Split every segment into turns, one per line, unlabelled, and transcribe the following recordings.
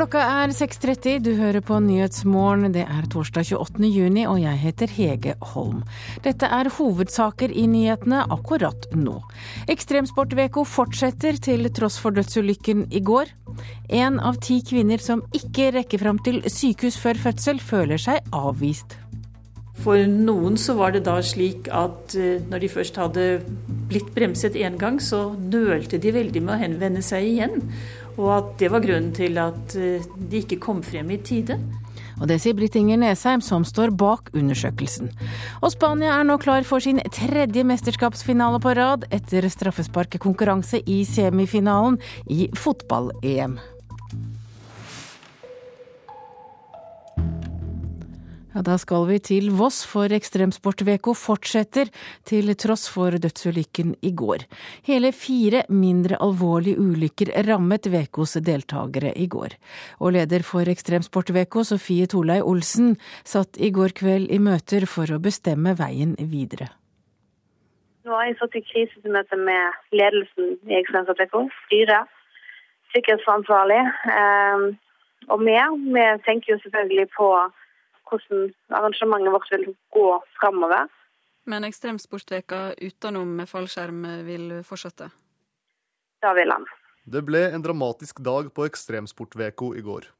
Klokka er 6.30, du hører på Nyhetsmorgen. Det er torsdag 28. juni, og jeg heter Hege Holm. Dette er hovedsaker i nyhetene akkurat nå. Ekstremsportveko fortsetter til tross for dødsulykken i går. En av ti kvinner som ikke rekker fram til sykehus før fødsel, føler seg avvist.
For noen så var det da slik at eh, når de først hadde blitt bremset én gang, så nølte de veldig med å henvende seg igjen. Og at det var grunnen til at eh, de ikke kom frem i tide.
Og det sier Britt Inger Nesheim, som står bak undersøkelsen. Og Spania er nå klar for sin tredje mesterskapsfinale på rad etter straffesparkkonkurranse i semifinalen i fotball-EM. Ja, Da skal vi til Voss, for Ekstremsportveko fortsetter til tross for dødsulykken i går. Hele fire mindre alvorlige ulykker rammet Vekos deltakere i går. Og leder for Ekstremsportveko, Sofie Torlei Olsen, satt i går kveld i møter for å bestemme veien videre.
Nå har jeg satt i krisemøte med ledelsen i Ekstremsportveko, styret, sikkerhetsansvarlig. Eh, og mer. vi tenker jo selvfølgelig på hvordan arrangementet vårt vil gå framover.
Men Ekstremsportveka utenom fallskjerm vil fortsette?
Det vil han.
Det ble en dramatisk dag på Ekstremsportveko i går.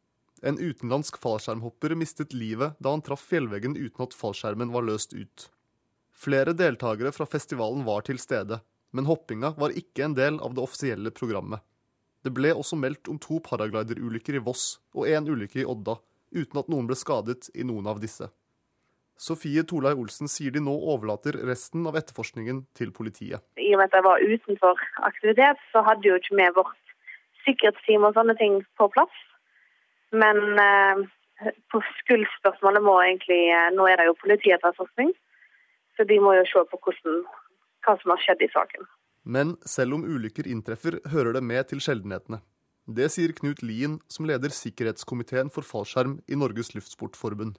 En utenlandsk fallskjermhopper mistet livet da han traff fjellveggen uten at fallskjermen var løst ut. Flere deltakere fra festivalen var til stede, men hoppinga var ikke en del av det offisielle programmet. Det ble også meldt om to paragliderulykker i Voss og én ulykke i Odda, uten at noen ble skadet i noen av disse. Sofie Tolai Olsen sier de nå overlater resten av etterforskningen til politiet.
I og med at jeg var utenfor aktivitet, så hadde jo ikke vi vårt sikkerhetsteam og sånne ting på plass. Men eh, på skuldspørsmålet må egentlig eh, Nå er det jo politietterforskning, så de må jo se på hvordan, hva som har skjedd i saken.
Men selv om ulykker inntreffer, hører det med til sjeldenhetene. Det sier Knut Lien, som leder sikkerhetskomiteen for fallskjerm i Norges Luftsportforbund.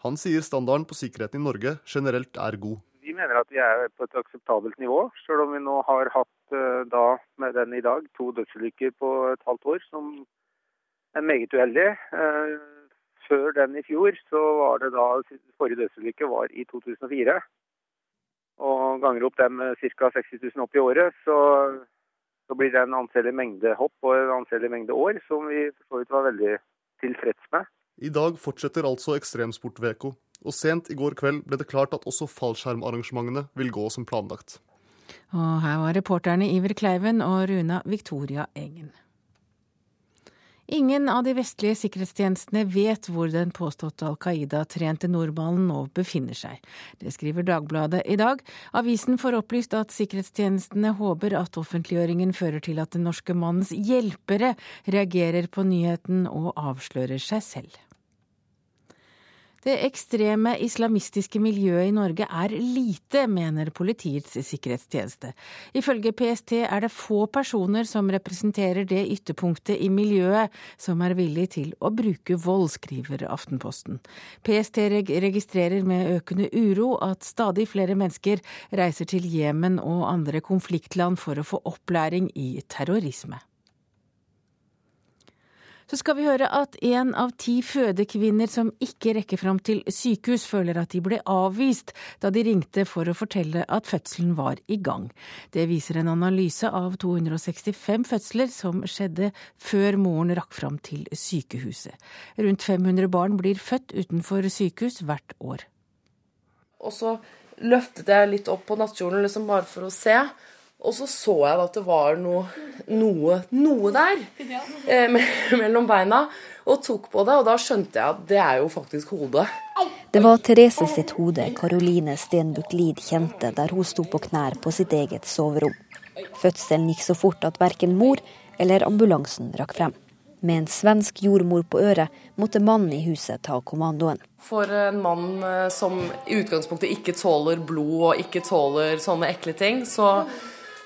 Han sier standarden på sikkerheten i Norge generelt er god.
Vi mener at vi er på et akseptabelt nivå, selv om vi nå har hatt da, med den i dag, to dødsulykker på et halvt år, som er meget uheldig. Før den i fjor, så var det da forrige dødsulykke var i 2004. Og ganger opp dem ca. 60 000 opp i året, så så blir det en anselig mengde hopp og en anselig mengde år, som vi for så vidt var veldig tilfreds med.
I dag fortsetter altså Ekstremsportveko, og sent i går kveld ble det klart at også fallskjermarrangementene vil gå som planlagt.
Og her var reporterne Iver Kleiven og Runa Victoria Engen. Ingen av de vestlige sikkerhetstjenestene vet hvor den påståtte Al Qaida-trente nordmannen nå befinner seg. Det skriver Dagbladet i dag. Avisen får opplyst at sikkerhetstjenestene håper at offentliggjøringen fører til at den norske mannens hjelpere reagerer på nyheten og avslører seg selv. Det ekstreme islamistiske miljøet i Norge er lite, mener Politiets sikkerhetstjeneste. Ifølge PST er det få personer som representerer det ytterpunktet i miljøet som er villig til å bruke vold, skriver Aftenposten. PST registrerer med økende uro at stadig flere mennesker reiser til Jemen og andre konfliktland for å få opplæring i terrorisme. Så skal vi høre at én av ti fødekvinner som ikke rekker fram til sykehus, føler at de ble avvist da de ringte for å fortelle at fødselen var i gang. Det viser en analyse av 265 fødsler som skjedde før moren rakk fram til sykehuset. Rundt 500 barn blir født utenfor sykehus hvert år.
Og så løftet jeg litt opp på nattkjolen liksom bare for å se. Og så så jeg at det var noe, noe, noe der eh, mellom beina, og tok på det. Og da skjønte jeg at det er jo faktisk hodet.
Det var Therese sitt hode Caroline Stenbukt Lid kjente der hun sto på knær på sitt eget soverom. Fødselen gikk så fort at verken mor eller ambulansen rakk frem. Med en svensk jordmor på øret måtte mannen i huset ta kommandoen.
For en mann som i utgangspunktet ikke tåler blod og ikke tåler sånne ekle ting, så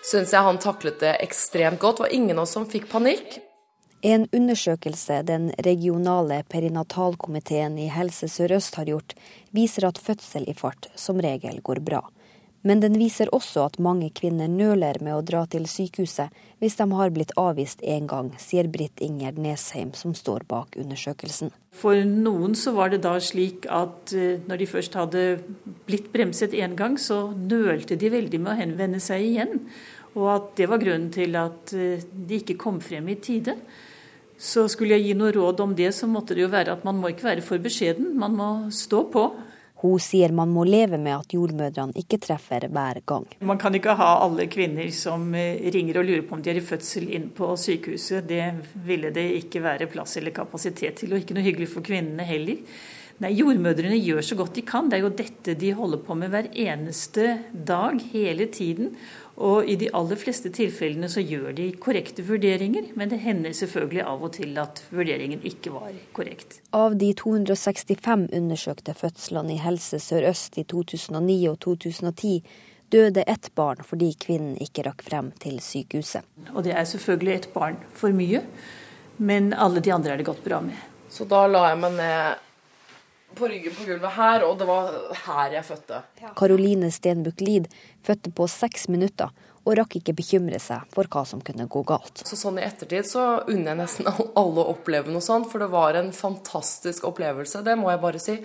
syns jeg han taklet det ekstremt godt. Det var ingen av oss som fikk panikk.
En undersøkelse den regionale perinatalkomiteen i Helse Sør-Øst har gjort, viser at fødsel i fart som regel går bra. Men den viser også at mange kvinner nøler med å dra til sykehuset hvis de har blitt avvist én gang, sier Britt Inger Nesheim, som står bak undersøkelsen.
For noen så var det da slik at eh, når de først hadde blitt bremset én gang, så nølte de veldig med å henvende seg igjen. Og at det var grunnen til at eh, de ikke kom frem i tide. Så skulle jeg gi noe råd om det, så måtte det jo være at man må ikke være for beskjeden. Man må stå på.
Hun sier man må leve med at jordmødrene ikke treffer hver gang.
Man kan ikke ha alle kvinner som eh, ringer og lurer på om de er i fødsel inn på sykehuset. Det ville det ikke være plass eller kapasitet til, og ikke noe hyggelig for kvinnene heller. Nei, Jordmødrene gjør så godt de kan. Det er jo dette de holder på med hver eneste dag, hele tiden. Og i de aller fleste tilfellene så gjør de korrekte vurderinger, men det hender selvfølgelig av og til at vurderingen ikke var korrekt.
Av de 265 undersøkte fødslene i Helse Sør-Øst i 2009 og 2010 døde ett barn fordi kvinnen ikke rakk frem til sykehuset.
Og det er selvfølgelig et barn for mye, men alle de andre er det gått bra med.
Så da la jeg meg ned på ryggen på gulvet her, og det var her jeg fødte.
Karoline Stenbukk Lid fødte på seks minutter og rakk ikke bekymre seg for hva som kunne gå galt.
Så sånn i ettertid så unner jeg nesten alle å oppleve noe sånt, for det var en fantastisk opplevelse, det må jeg bare si.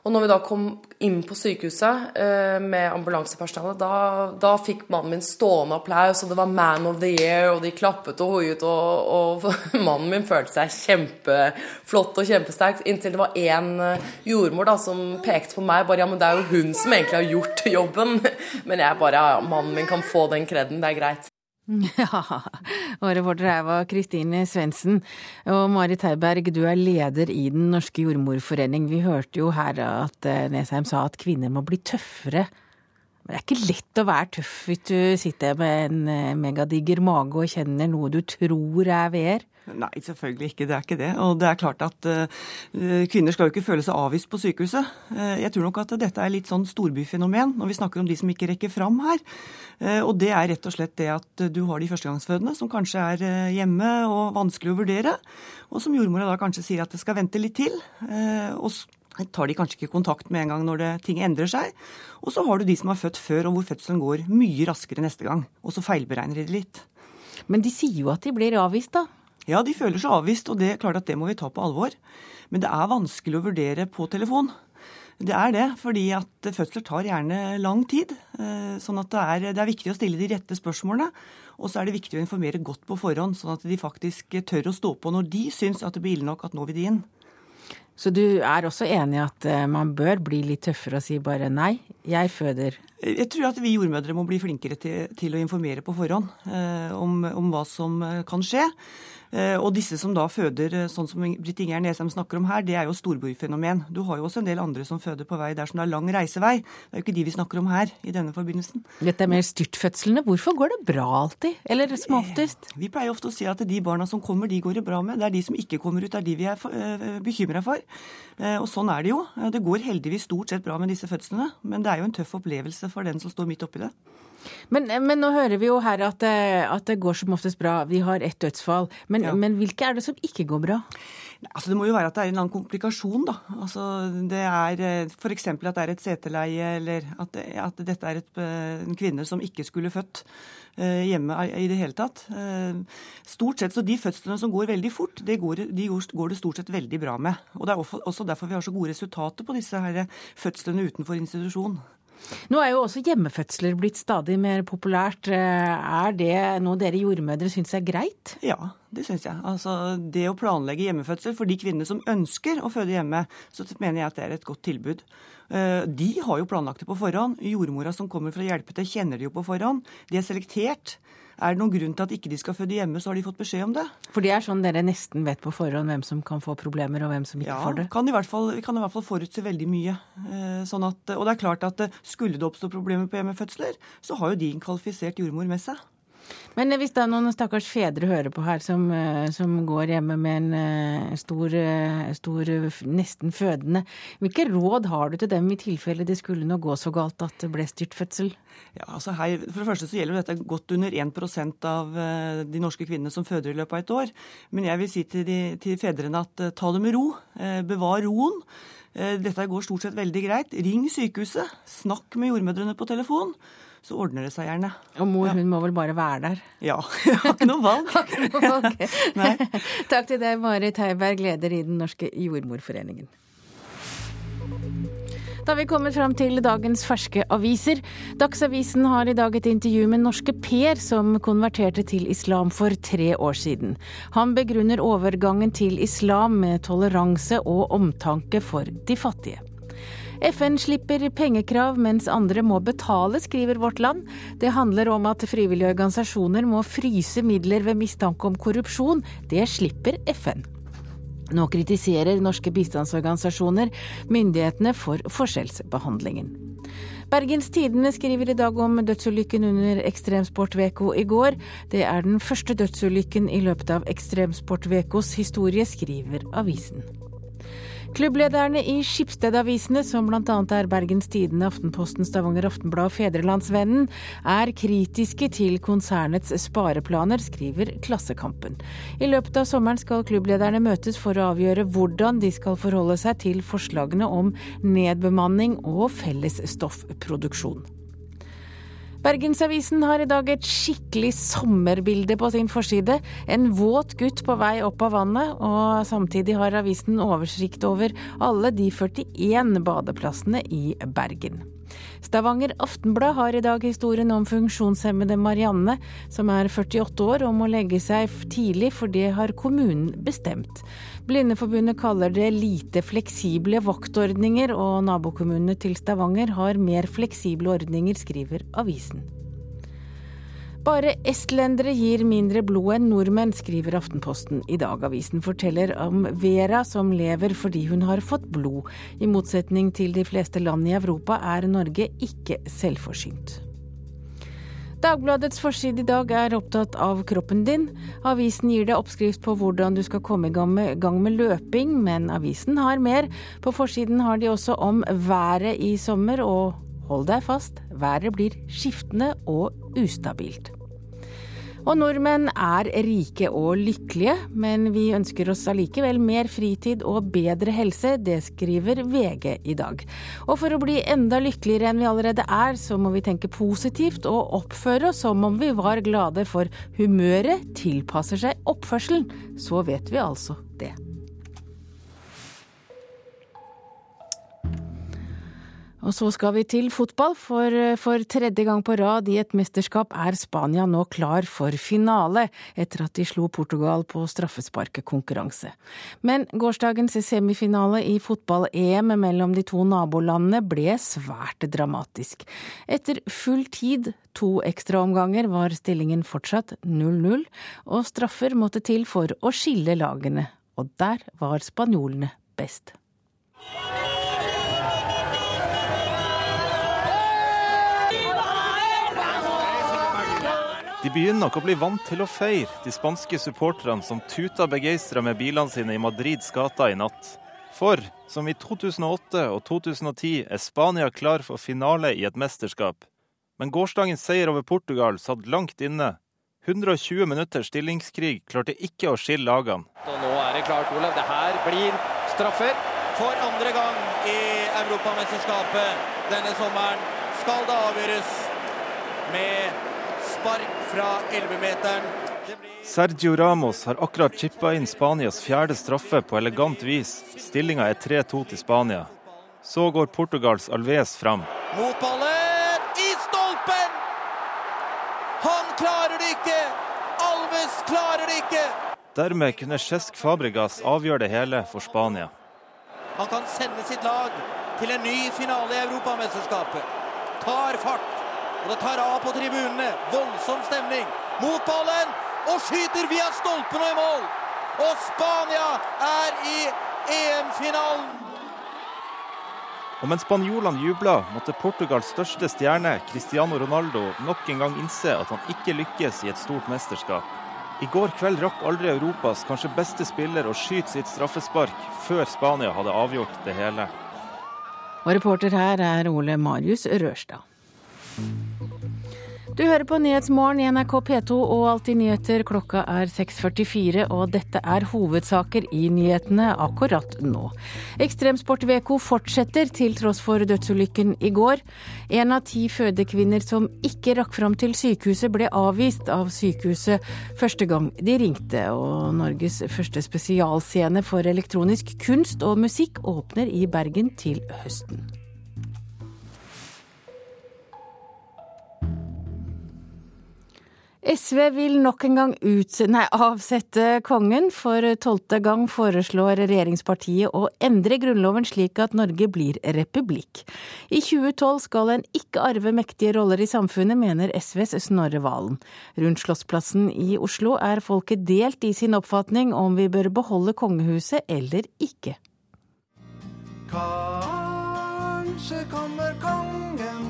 Og når vi da kom inn på sykehuset eh, med ambulansepersonalet, da, da, fikk mannen min stående applaus, og det var 'Man of the Year', og de klappet og hoiet, og, og mannen min følte seg kjempeflott og kjempesterk, inntil det var én eh, jordmor da, som pekte på meg bare 'Ja, men det er jo hun som egentlig har gjort jobben'. Men jeg bare 'Ja, mannen min kan få den kreden, det er greit'.
Ja, og reporter her var Kristine Svendsen. Og Marit Heiberg, du er leder i Den norske jordmorforening. Vi hørte jo her at eh, Nesheim sa at kvinner må bli tøffere. Det er ikke lett å være tøff hvis du sitter med en megadigger megadiger mage og kjenner noe du tror er VR.
Nei, selvfølgelig ikke. Det er ikke det. Og det er klart at uh, kvinner skal jo ikke føle seg avvist på sykehuset. Uh, jeg tror nok at dette er litt sånn storbyfenomen når vi snakker om de som ikke rekker fram her. Uh, og det er rett og slett det at du har de førstegangsfødende som kanskje er hjemme og vanskelig å vurdere, og som jordmora da kanskje sier at det skal vente litt til. og tar de kanskje ikke kontakt med en gang når det, ting endrer seg. Og så har du de som har født før, og hvor fødselen går mye raskere neste gang. Og så feilberegner de litt.
Men de sier jo at de blir avvist, da?
Ja, de føler seg avvist, og det er klart at det må vi ta på alvor. Men det er vanskelig å vurdere på telefon. Det er det, fordi at fødsler tar gjerne lang tid. Eh, sånn at det er, det er viktig å stille de rette spørsmålene. Og så er det viktig å informere godt på forhånd, sånn at de faktisk tør å stå på når de syns at det blir ille nok at nå vil de inn.
Så du er også enig i at eh, man bør bli litt tøffere og si bare nei, jeg føder?
Jeg tror at vi jordmødre må bli flinkere til, til å informere på forhånd eh, om, om, hva som eh, kan skje. Eh, og disse som da føder eh, sånn som Britt Inger Nesheim snakker om her, det er jo storbyfenomen. Du har jo også en del andre som føder på vei dersom det er lang reisevei. Det er jo ikke de vi snakker om her i denne forbindelsen.
Dette er mer styrtfødslene. Hvorfor går det bra alltid? Eller som oftest?
Vi pleier ofte å si at de barna som kommer, de går det bra med. Det er de som ikke kommer ut, det er de vi er eh, bekymra for. Og sånn er det jo. Det går heldigvis stort sett bra med disse fødslene, men det er jo en tøff opplevelse for den som står midt oppi det.
Men, men, nå hører vi jo her at, eh, at, det går som oftest bra. Vi har ett dødsfall. Men, ja. men, hvilke er det som ikke går bra?
Altså, det må jo være at det er en eller annen komplikasjon. da. Altså, det er eh, F.eks. at det er et seteleie, eller at, at dette er et, eh, en kvinne som ikke skulle født hjemme i det hele tatt. Stort sett, så De fødslene som går veldig fort, det går, de går det stort sett veldig bra med. Og Det er også derfor vi har så gode resultater på disse her fødslene utenfor institusjon.
Nå er jo også hjemmefødsler blitt stadig mer populært. Er det noe dere jordmødre syns er greit?
Ja, det syns jeg. Altså, det å planlegge hjemmefødsel for de kvinnene som ønsker å føde hjemme, så mener jeg at det er et godt tilbud. Eh, de har jo planlagt det på forhånd. Jordmora som kommer for å hjelpe til, kjenner det jo på forhånd. De er selektert. Er det noen grunn til at ikke de skal føde hjemme, så har de fått beskjed om det.
For det er sånn dere nesten vet på forhånd hvem som kan få problemer, og hvem som ikke
ja,
får det?
Ja, vi kan i hvert fall forutse veldig mye. Eh, sånn at, og det er klart at eh, skulle det oppstå problemer på hjemmefødsler, så har jo de en kvalifisert jordmor med seg.
Men hvis da noen stakkars fedre hører på her som, eh, som går hjemme med en eh, stor, eh, stor, nesten fødende, hvilke råd har du til dem i tilfelle det skulle nå gå så galt at det ble styrtfødsel?
Ja, altså her, for det første så gjelder dette godt under 1% av de norske kvinnene som føder i løpet av et år. Men jeg vil si til, de, til fedrene at ta det med ro. Bevar roen. Dette går stort sett veldig greit. Ring sykehuset. Snakk med jordmødrene på telefon så ordner det seg gjerne.
Og mor hun må vel bare være der?
Ja. Jeg har ikke noe valg.
har ikke noe valg. Takk til deg, Marit Heiberg, leder i Den norske jordmorforeningen. Da vi kommet fram til dagens ferske aviser. Dagsavisen har i dag et intervju med norske Per, som konverterte til islam for tre år siden. Han begrunner overgangen til islam med toleranse og omtanke for de fattige. FN slipper pengekrav mens andre må betale, skriver Vårt Land. Det handler om at frivillige organisasjoner må fryse midler ved mistanke om korrupsjon. Det slipper FN. Nå kritiserer norske bistandsorganisasjoner myndighetene for forskjellsbehandlingen. Bergens Tidende skriver i dag om dødsulykken under Ekstremsportveko i går. Det er den første dødsulykken i løpet av Ekstremsportvekos historie, skriver avisen. Klubblederne i Skipsstedavisene, som bl.a. er Bergens Tidende, Aftenposten, Stavanger Aftenblad og Fedrelandsvennen, er kritiske til konsernets spareplaner, skriver Klassekampen. I løpet av sommeren skal klubblederne møtes for å avgjøre hvordan de skal forholde seg til forslagene om nedbemanning og fellesstoffproduksjon. Bergensavisen har i dag et skikkelig sommerbilde på sin forside. En våt gutt på vei opp av vannet, og samtidig har avisen oversikt over alle de 41 badeplassene i Bergen. Stavanger Aftenblad har i dag historien om funksjonshemmede Marianne, som er 48 år og må legge seg tidlig, for det har kommunen bestemt. Blindeforbundet kaller det lite fleksible vaktordninger, og nabokommunene til Stavanger har mer fleksible ordninger, skriver avisen. Bare estlendere gir mindre blod enn nordmenn, skriver Aftenposten i dag. Avisen forteller om Vera som lever fordi hun har fått blod. I motsetning til de fleste land i Europa er Norge ikke selvforsynt. Dagbladets forside i dag er opptatt av kroppen din. Avisen gir deg oppskrift på hvordan du skal komme i gang med, gang med løping, men avisen har mer. På forsiden har de også om været i sommer, og hold deg fast, været blir skiftende og ustabilt. Og nordmenn er rike og lykkelige, men vi ønsker oss allikevel mer fritid og bedre helse. Det skriver VG i dag. Og for å bli enda lykkeligere enn vi allerede er, så må vi tenke positivt og oppføre oss som om vi var glade, for humøret tilpasser seg oppførselen. Så vet vi altså det. Og så skal vi til fotball, for for tredje gang på rad i et mesterskap er Spania nå klar for finale, etter at de slo Portugal på straffesparkekonkurranse. Men gårsdagens semifinale i fotball-EM mellom de to nabolandene ble svært dramatisk. Etter full tid, to ekstraomganger, var stillingen fortsatt 0-0, og straffer måtte til for å skille lagene. Og der var spanjolene best.
De begynner nok å bli vant til å feire, de spanske supporterne som tuta begeistra med bilene sine i Madrids gater i natt. For som i 2008 og 2010 er Spania klar for finale i et mesterskap. Men gårsdagens seier over Portugal satt langt inne. 120 minutters stillingskrig klarte ikke å skille lagene.
Og nå er det klart, Olav. Det her blir straffer. For andre gang i Europamesterskapet denne sommeren skal det avgjøres med spark fra 11-meteren.
Sergio Ramos har akkurat chippa inn Spanias fjerde straffe på elegant vis. Stillinga er 3-2 til Spania. Så går Portugals Alves fram.
Mot ballen! I stolpen! Han klarer det ikke! Alves klarer det ikke!
Dermed kunne Cesc Fabregas avgjøre det hele for Spania.
Han kan sende sitt lag til en ny finale i Europamesterskapet. Tar fart. Og det tar av på tribunene. Voldsom stemning. Mot ballen og skyter via stolpen og i mål! Og Spania er i EM-finalen!
Og mens spanjolene jubla, måtte Portugals største stjerne, Cristiano Ronaldo, nok en gang innse at han ikke lykkes i et stort mesterskap. I går kveld rakk aldri Europas kanskje beste spiller å skyte sitt straffespark før Spania hadde avgjort det hele.
Og reporter her er Ole Marius Rørstad. Du hører på Nyhetsmorgen i NRK P2 og Alltid nyheter. Klokka er 6.44, og dette er hovedsaker i nyhetene akkurat nå. Ekstremsportveko fortsetter til tross for dødsulykken i går. En av ti fødekvinner som ikke rakk fram til sykehuset, ble avvist av sykehuset første gang de ringte. Og Norges første spesialscene for elektronisk kunst og musikk åpner i Bergen til høsten. SV vil nok en gang ut, nei, avsette kongen. For tolvte gang foreslår regjeringspartiet å endre grunnloven slik at Norge blir republikk. I 2012 skal en ikke arve mektige roller i samfunnet, mener SVs Snorre Valen. Rundt Slottsplassen i Oslo er folket delt i sin oppfatning om vi bør beholde kongehuset eller ikke.
Kanskje kommer kongen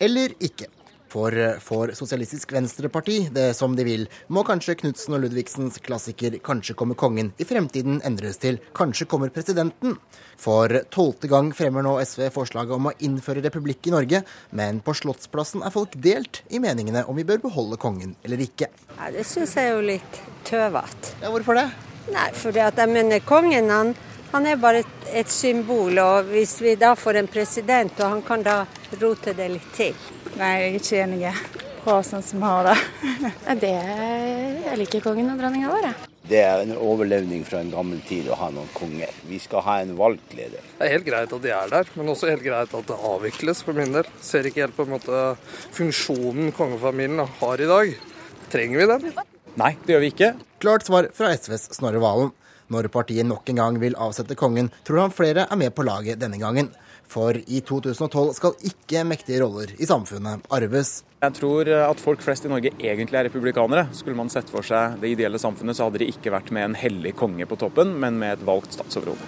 Eller ikke. For får Sosialistisk Venstreparti det som de vil, må kanskje Knutsen og Ludvigsens klassiker 'Kanskje kommer kongen' i fremtiden endres til 'Kanskje kommer presidenten'. For tolvte gang fremmer nå SV forslaget om å innføre republikk i Norge, men på Slottsplassen er folk delt i meningene om vi bør beholde kongen eller ikke.
Ja, Det syns jeg er jo litt tøvete.
Ja, hvorfor det?
Nei, fordi at jeg mener kongen han, han er bare et, et symbol, og hvis vi da får en president, og han kan da rote det litt til.
Nei, jeg er ikke enig. på sånn som har det. det jeg liker kongen og dronninga vår, jeg.
Det er en overlevning fra en gammel tid å ha noen konger. Vi skal ha en valgt leder.
Det er helt greit at de er der, men også helt greit at det avvikles for min del. Ser ikke helt på en måte funksjonen kongefamilien har i dag. Trenger vi den?
Nei, det gjør vi ikke. Klart svar fra SVs Snorre Valen. Når partiet nok en gang vil avsette kongen, tror han flere er med på laget denne gangen. For i 2012 skal ikke mektige roller i samfunnet arves.
Jeg tror at folk flest i Norge egentlig er republikanere. Skulle man sett for seg det ideelle samfunnet, så hadde det ikke vært med en hellig konge på toppen, men med et valgt statsoverhode.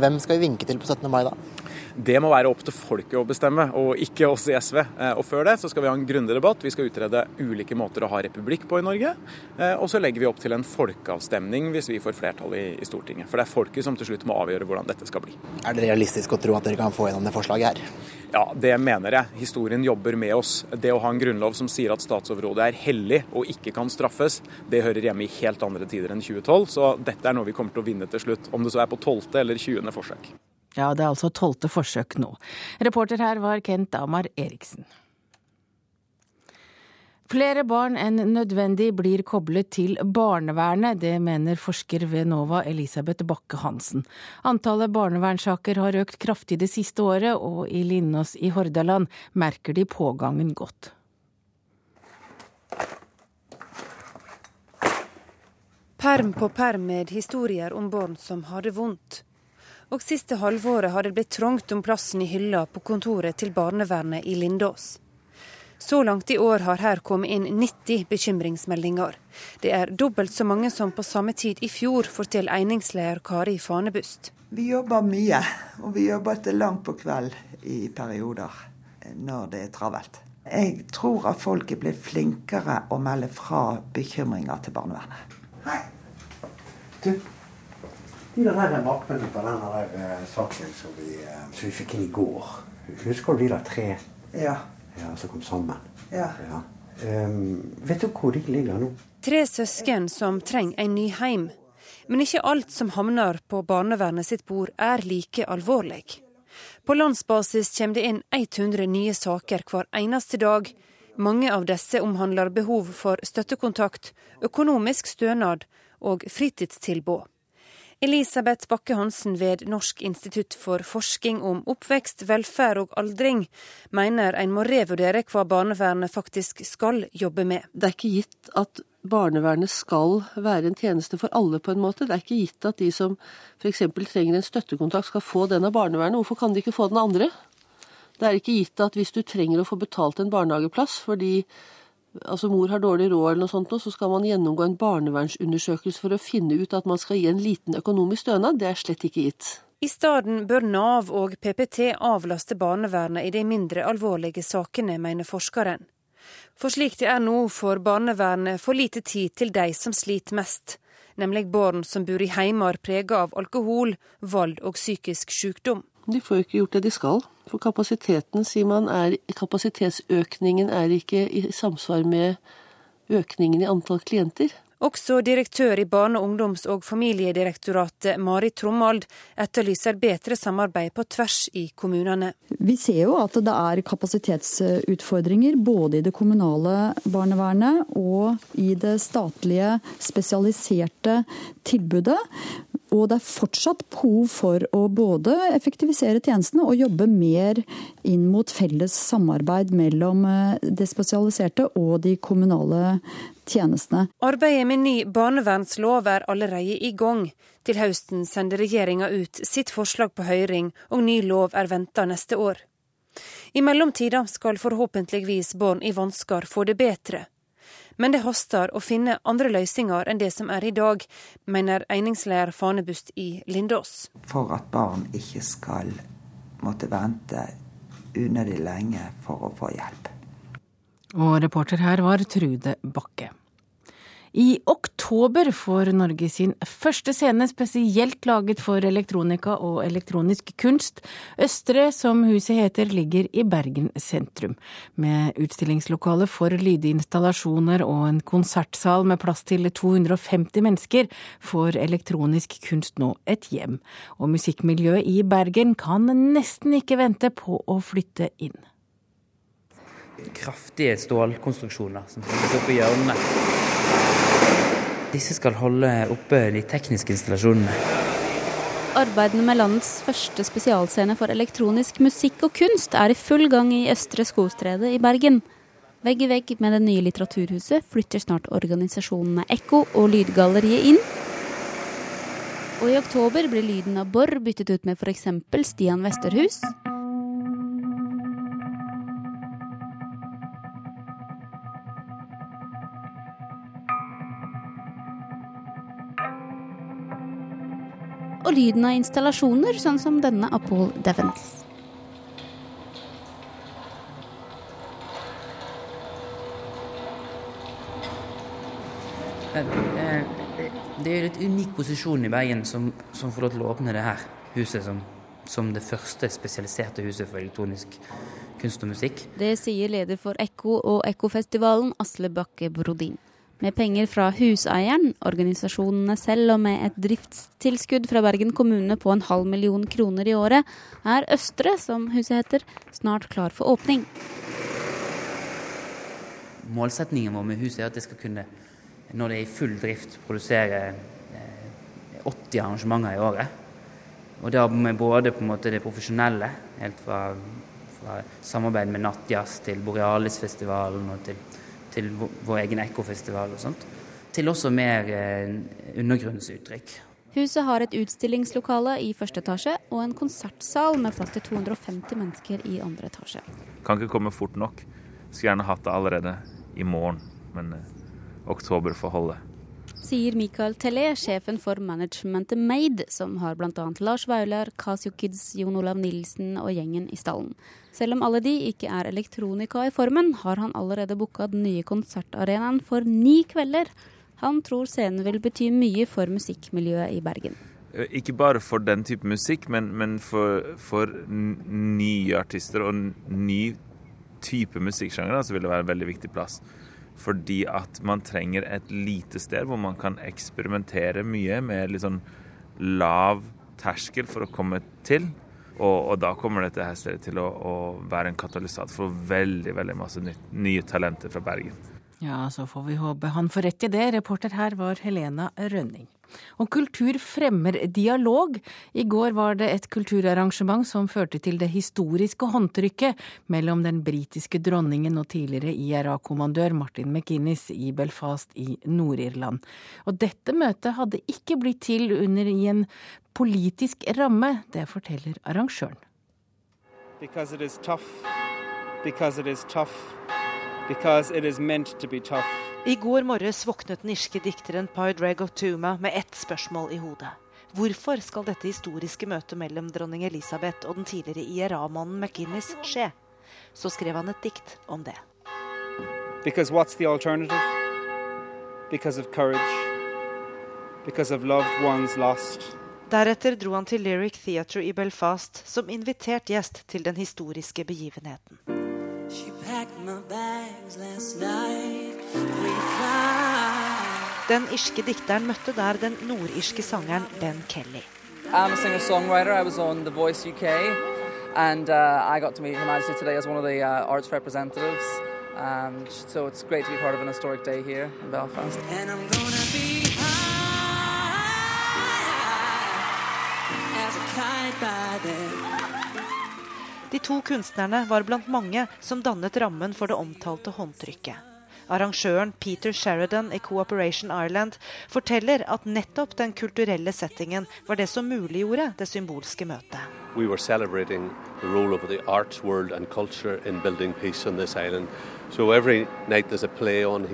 Hvem skal vi vinke til på 17. mai, da?
Det må være opp til folket å bestemme, og ikke oss i SV. Og før det så skal vi ha en grundig debatt. Vi skal utrede ulike måter å ha republikk på i Norge. Og så legger vi opp til en folkeavstemning hvis vi får flertall i, i Stortinget. For det er folket som til slutt må avgjøre hvordan dette skal bli.
Er det realistisk å tro at dere kan få gjennom det forslaget her?
Ja, det mener jeg. Historien jobber med oss. Det å ha en grunnlov som sier at statsoverhodet er hellig og ikke kan straffes, det hører hjemme i helt andre tider enn 2012. Så dette er noe vi kommer til å vinne til slutt. Om det så er på 12. eller 20. forsøk.
Ja, det er altså tolvte forsøk nå. Reporter her var Kent Amar Eriksen. Flere barn enn nødvendig blir koblet til barnevernet. Det mener forsker ved NOVA Elisabeth Bakke-Hansen. Antallet barnevernssaker har økt kraftig det siste året, og i Linnås i Hordaland merker de pågangen godt.
Perm på perm med historier om barn som har det vondt. Og siste halvåret har det blitt trangt om plassen i hylla på kontoret til barnevernet i Lindås. Så langt i år har her kommet inn 90 bekymringsmeldinger. Det er dobbelt så mange som på samme tid i fjor, forteller einingsleder Kari Fanebust.
Vi jobber mye, og vi jobber til langt på kveld i perioder når det er travelt. Jeg tror at folk er blitt flinkere å melde fra bekymringer til barnevernet.
Hei. Du, de der mappene på den der saken som vi, som vi fikk inn i går, husker du de der tre
Ja.
ja, som kom sammen?
Ja.
Ja. Um, vet du hvor de ligger nå?
Tre søsken som trenger en ny heim. Men ikke alt som havner på barnevernet sitt bord er like alvorlig. På landsbasis kommer det inn 100 nye saker hver eneste dag. Mange av disse omhandler behov for støttekontakt, økonomisk stønad og fritidstilbud. Elisabeth Bakke-Hansen ved Norsk institutt for forskning om oppvekst, velferd og aldring mener en må revurdere hva barnevernet faktisk skal jobbe med.
Det er ikke gitt at barnevernet skal være en tjeneste for alle, på en måte. Det er ikke gitt at de som f.eks. trenger en støttekontakt skal få den av barnevernet. Hvorfor kan de ikke få den andre? Det er ikke gitt at hvis du trenger å få betalt en barnehageplass fordi altså mor har dårlig råd eller noe sånt, så skal man gjennomgå en barnevernsundersøkelse for å finne ut at man skal gi en liten økonomisk stønad. Det er slett ikke gitt.
I stedet bør Nav og PPT avlaste barnevernet i de mindre alvorlige sakene, mener forskeren. For slik det er nå, får barnevernet for lite tid til de som sliter mest, nemlig barn som bor i heimer prega av alkohol, vold og psykisk sykdom.
De får jo ikke gjort det de skal. For kapasiteten, sier man, er, kapasitetsøkningen er ikke i samsvar med økningen i antall klienter.
Også direktør i Barne-, ungdoms- og familiedirektoratet, Mari Trommald, etterlyser bedre samarbeid på tvers i kommunene.
Vi ser jo at det er kapasitetsutfordringer både i det kommunale barnevernet og i det statlige spesialiserte tilbudet. Og det er fortsatt behov for å både effektivisere tjenestene og jobbe mer inn mot felles samarbeid mellom eh, det spesialiserte og de kommunale tjenestene.
Arbeidet med ny barnevernslov er allerede i gang. Til høsten sender regjeringa ut sitt forslag på høring, og ny lov er venta neste år. I mellomtida skal forhåpentligvis barn i vansker få det bedre. Men det haster å finne andre løsninger enn det som er i dag, mener eningsleder Fanebust i Lindås.
For at barn ikke skal måtte vente unødig lenge for å få hjelp.
Og reporter her var Trude Bakke. I oktober får Norge sin første scene spesielt laget for elektronika og elektronisk kunst. Østre, som huset heter, ligger i Bergen sentrum. Med utstillingslokale for lydinstallasjoner og en konsertsal med plass til 250 mennesker, får elektronisk kunst nå et hjem. Og musikkmiljøet i Bergen kan nesten ikke vente på å flytte inn.
Kraftige stålkonstruksjoner som står i hjørnene. Disse skal holde oppe de tekniske installasjonene.
Arbeidene med landets første spesialscene for elektronisk musikk og kunst er i full gang i Østre Skogstredet i Bergen. Vegg i vegg med det nye litteraturhuset flytter snart organisasjonene Ekko og Lydgalleriet inn. Og i oktober blir lyden av Borr byttet ut med f.eks. Stian Westerhus. Og lyden av installasjoner, sånn som denne av Paul Devens.
Det er et unik posisjon i Bergen som, som, får lov til å åpne det her huset som, som det første spesialiserte huset for elektronisk kunst og musikk.
Det sier leder for Ekko og Ekkofestivalen, Asle Bakke Brodin. Med penger fra huseieren, organisasjonene selv og med et driftstilskudd fra Bergen kommune på en halv million kroner i året, er Østre, som huset heter, snart klar for åpning.
Målsetningen vår med huset er at det skal kunne, når det er i full drift, produsere 80 eh, arrangementer i året. Og da med både på en måte det profesjonelle, helt fra, fra samarbeid med Nattjazz til Borealisfestivalen og til til vår egen ekkofestival og sånt. Til også mer eh, undergrunnsuttrykk.
Huset har et utstillingslokale i første etasje og en konsertsal med plass til 250 mennesker i andre etasje.
Kan ikke komme fort nok. Skulle gjerne hatt det allerede i morgen, men eh, oktober får holde.
Sier Michael Tellé, sjefen for managementet Made, som har bl.a. Lars Vaular, Casio Kids, Jon Olav Nilsen og gjengen i stallen. Selv om alle de ikke er elektronika i formen, har han allerede booka den nye konsertarenaen for ni kvelder. Han tror scenen vil bety mye for musikkmiljøet i Bergen.
Eh, ikke bare for den type musikk, men, men for, for, nye artister og ny type musikksjanger så vil det være en veldig viktig plass. Fordi at man trenger et lite sted hvor man kan eksperimentere mye med litt sånn lav terskel for å komme til. Og, og, da kommer dette her stedet til å, å, være en katalysator for veldig veldig masse nye talenter fra Bergen.
Ja, så får vi håpe han får rett i det. Reporter her var Helena Rønning. Og kultur fremmer dialog. I går var det et kulturarrangement som førte til det historiske håndtrykket mellom den britiske dronningen og tidligere IRA-kommandør Martin McInnes i Belfast i Nord-Irland. Og dette møtet hadde ikke blitt til under i en politisk ramme, det forteller arrangøren.
Because it is tough. Because it is tough.
Because it is meant to be tough.
I går morges våknet den irske dikteren of Tuma med ett spørsmål i hodet. Hvorfor skal dette historiske møtet mellom dronning Elisabeth og den tidligere IRA-mannen McInnes skje? Så skrev han et dikt om det.
Because what's the alternative? Because of courage. Because of loved ones lost.
Deretter dro han til Lyric Theatre i Belfast som invitert gjest til den historiske begivenheten. Den irske dikteren møtte der den nordirske sangeren Ben Kelly.
I'm a singer-songwriter. I was on The Voice UK, and uh, I got to meet Her Majesty today as one of the uh, arts representatives. Um, so it's great to be part of an historic day here in Belfast. And I'm gonna be
De to kunstnerne var blant mange som dannet rammen for det omtalte håndtrykket. Arrangøren Peter Sheridan i Cooperation Ireland forteller at nettopp den kulturelle settingen var det som muliggjorde det symbolske møtet.
We were celebrating the role of the arts world and culture in building peace on this island. So every night there's a play on.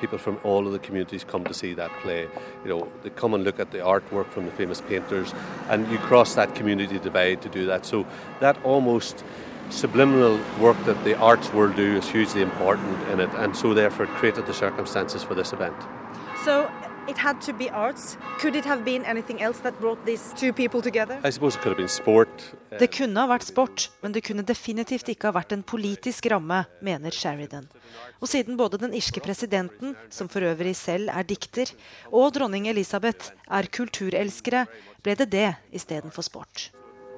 People from all of the communities come to see that play. You know, they come and look at the artwork from the famous painters, and you cross that community divide to do that. So that almost subliminal work that the arts world do is hugely important in it, and so therefore it created the circumstances for this event.
So it had to be arts. Could it have been anything else that brought these two people together?
I suppose it could have been sport.
Det kunne ha vært sport, men det kunne definitivt ikke ha vært en politisk ramme, mener Sheridan. Og siden både den irske presidenten, som for øvrig selv er dikter, og dronning Elisabeth er kulturelskere, ble det det istedenfor sport.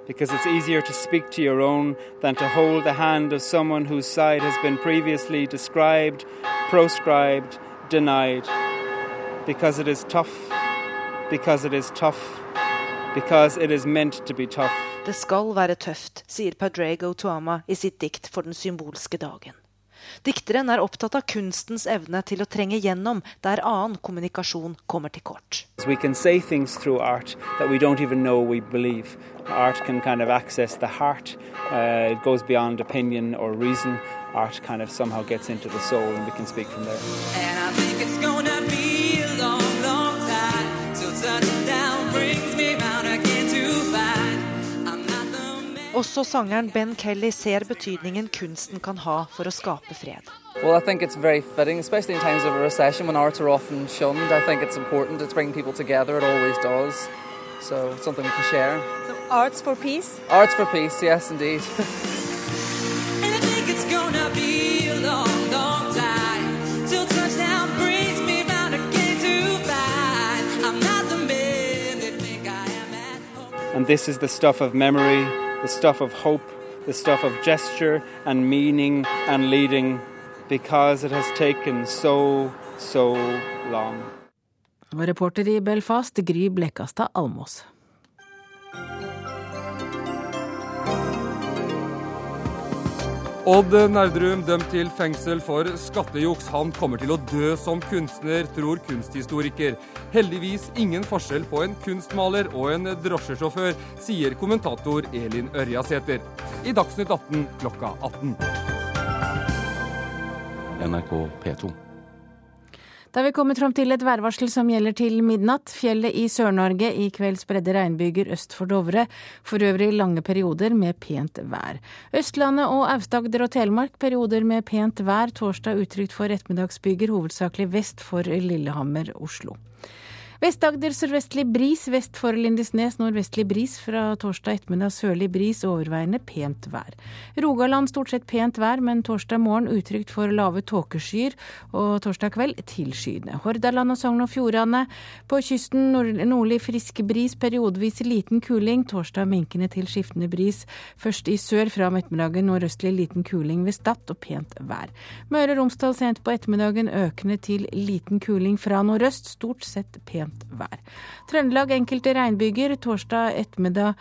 Because it's easier to speak to your own than to hold the hand of someone whose side has been previously described, proscribed, denied. Because it is tough. Because it is tough. Because it is meant to be tough.
Det skal være tøft, sier Padraig Tuama i sitt dikt for den symbolske dagen. Dikteren er opptatt av kunstens evne til å trenge gjennom der annen kommunikasjon kommer til kort.
We can say things through art that we don't even know we believe. Art can kind of access the heart. Uh, it goes beyond opinion or reason. Art kind of somehow gets into the soul, and we can speak from there.
Også sangeren Ben Kelly ser betydningen kunsten kan ha for å skape fred.
Well, I think it's very fitting, especially in times of a recession when arts are often shunned. I think it's important. It's bringing people together. It always does. So it's something we can share.
Arts for peace?
Arts for peace, yes, indeed.
And
this is the stuff of memory, the stuff of hope, the stuff of gesture and meaning and leading, because it has taken so, so long.
Reporter i Belfast, Gry Blekastad Almås.
Odd Nerdrum dømt til fengsel for skattejuks. Han kommer til å dø som kunstner, tror kunsthistoriker. Heldigvis ingen forskjell på en kunstmaler og en drosjesjåfør, sier kommentator Elin Ørjasæter. I Dagsnytt 18 klokka 18.
NRK P2.
Da er vi kommet fram til et værvarsel som gjelder til midnatt. Fjellet i Sør-Norge i kveld spredde regnbyger øst for Dovre. For øvrig lange perioder med pent vær. Østlandet og Aust-Agder og Telemark perioder med pent vær. Torsdag utrygt for ettermiddagsbyger, hovedsakelig vest for Lillehammer, Oslo. Vest-Agder sørvestlig bris, vest for Lindesnes nordvestlig bris. Fra torsdag ettermiddag sørlig bris, overveiende pent vær. Rogaland stort sett pent vær, men torsdag morgen utrygt for lave tåkeskyer. Og torsdag kveld tilskyende. Hordaland og Sogn og Fjordane. På kysten nord nordlig frisk bris, periodevis liten kuling. Torsdag minkende til skiftende bris. Først i sør fra om ettermiddagen nordøstlig liten kuling ved Stad og pent vær. Møre og Romsdal sent på ettermiddagen økende til liten kuling fra nordøst. Stort sett pent pent vær. Trøndelag enkelte regnbyger. Torsdag ettermiddag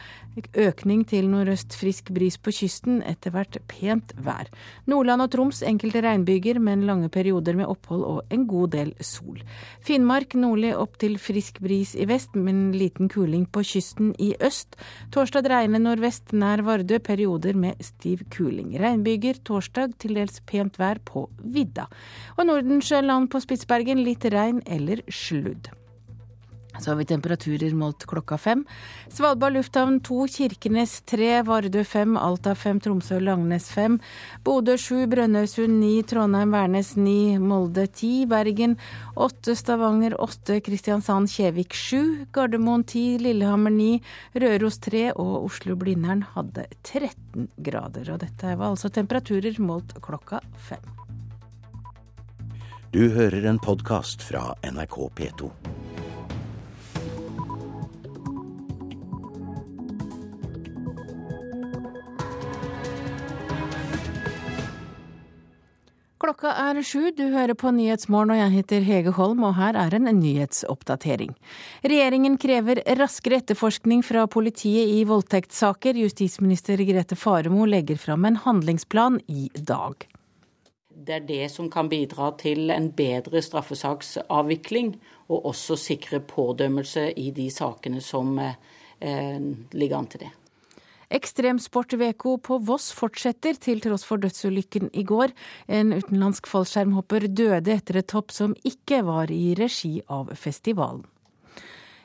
økning til nordøst frisk bris på kysten. Etter hvert pent vær. Nordland og Troms enkelte regnbyger, men lange perioder med opphold og en god del sol. Finnmark nordlig opp til frisk bris i vest, men liten kuling på kysten i øst. Torsdag dreiende nordvest nær Vardø, perioder med stiv kuling. Regnbyger torsdag, til dels pent vær på vidda. Og Nordensjøland på Spitsbergen litt regn eller sludd. Så har vi temperaturer målt klokka fem. Svalbard lufthavn to, Kirkenes tre, Vardø fem, Alta fem, Tromsø Langnes fem, Bodø sju, Brønnøysund ni, Trondheim Værnes ni, Molde ti, Bergen åtte, Stavanger åtte, Kristiansand Kjevik sju, Gardermoen ti, Lillehammer ni, Røros tre og Oslo-Blindern hadde 13 grader. Og dette var altså temperaturer målt klokka fem.
Du hører en podkast fra NRK P2.
Klokka er sju, du hører på Nyhetsmorgen og jeg heter Hege Holm, og her er en nyhetsoppdatering. Regjeringen krever raskere etterforskning fra politiet i voldtektssaker. Justisminister Grete Faremo legger fram en handlingsplan i dag.
Det er det som kan bidra til en bedre straffesaksavvikling, og også sikre pådømmelse i de sakene som eh, ligger an til det.
Ekstremsportveko på Voss fortsetter til tross for dødsulykken i går. En utenlandsk fallskjermhopper døde etter et hopp som ikke var i regi av festivalen.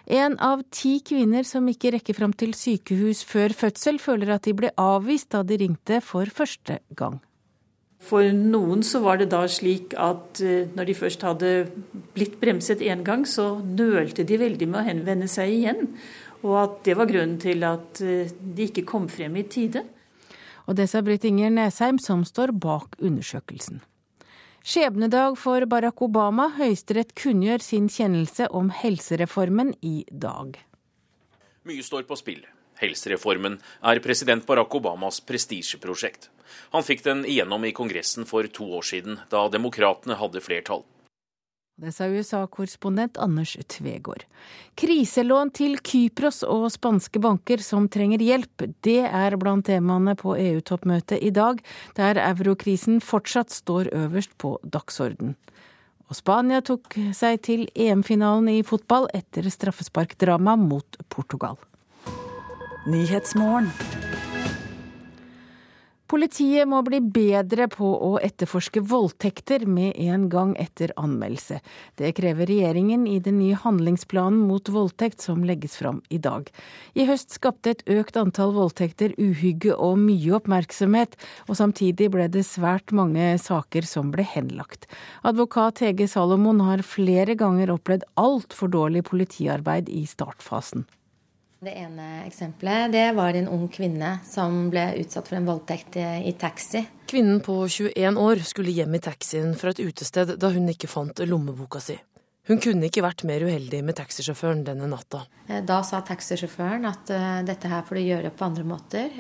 En av ti kvinner som ikke rekker fram til sykehus før fødsel, føler at de ble avvist da de ringte for første gang.
For noen så var det da slik at når de først hadde blitt bremset én gang, så nølte de veldig med å henvende seg igjen. Og at det var grunnen til at de ikke kom frem i tide.
Og det sa Britt Inger Nesheim, som står bak undersøkelsen. Skjebnedag for Barack Obama. Høyesterett kunngjør sin kjennelse om helsereformen i dag.
Mye står på spill. Helsereformen er president Barack Obamas prestisjeprosjekt. Han fikk den igjennom i Kongressen for to år siden, da demokratene hadde flertall.
Det sa USA-korrespondent Anders Tvegård. Kriselån til Kypros og spanske banker som trenger hjelp, det er blant temaene på EU-toppmøtet i dag, der eurokrisen fortsatt står øverst på dagsorden. Og Spania tok seg til EM-finalen i fotball etter straffesparkdrama mot Portugal. Politiet må bli bedre på å etterforske voldtekter med en gang etter anmeldelse. Det krever regjeringen i den nye handlingsplanen mot voldtekt som legges fram i dag. I høst skapte et økt antall voldtekter uhygge og mye oppmerksomhet, og samtidig ble det svært mange saker som ble henlagt. Advokat Hege Salomon har flere ganger opplevd altfor dårlig politiarbeid i startfasen.
Det ene eksempelet det var en ung kvinne som ble utsatt for en voldtekt i taxi.
Kvinnen på 21 år skulle hjem i taxien fra et utested da hun ikke fant lommeboka si. Hun kunne ikke vært mer uheldig med taxisjåføren denne natta.
Da sa taxisjåføren at dette her får du gjøre på andre måter,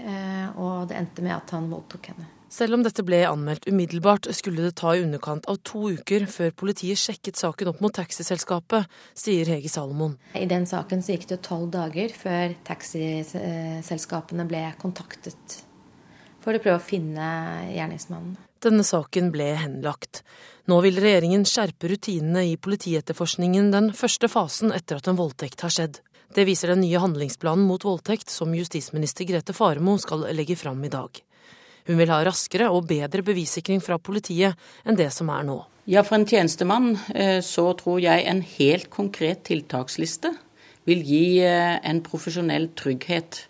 og det endte med at han voldtok henne.
Selv om dette ble anmeldt umiddelbart, skulle det ta i underkant av to uker før politiet sjekket saken opp mot taxiselskapet, sier Hege Salomon.
I den saken så gikk det tolv dager før taxiselskapene ble kontaktet for å prøve å finne gjerningsmannen.
Denne saken ble henlagt. Nå vil regjeringen skjerpe rutinene i politietterforskningen den første fasen etter at en voldtekt har skjedd. Det viser den nye handlingsplanen mot voldtekt som justisminister Grete Faremo skal legge fram i dag. Hun vil ha raskere og bedre bevissikring fra politiet enn det som er nå.
Ja, for en tjenestemann så tror jeg en helt konkret tiltaksliste vil gi en profesjonell trygghet.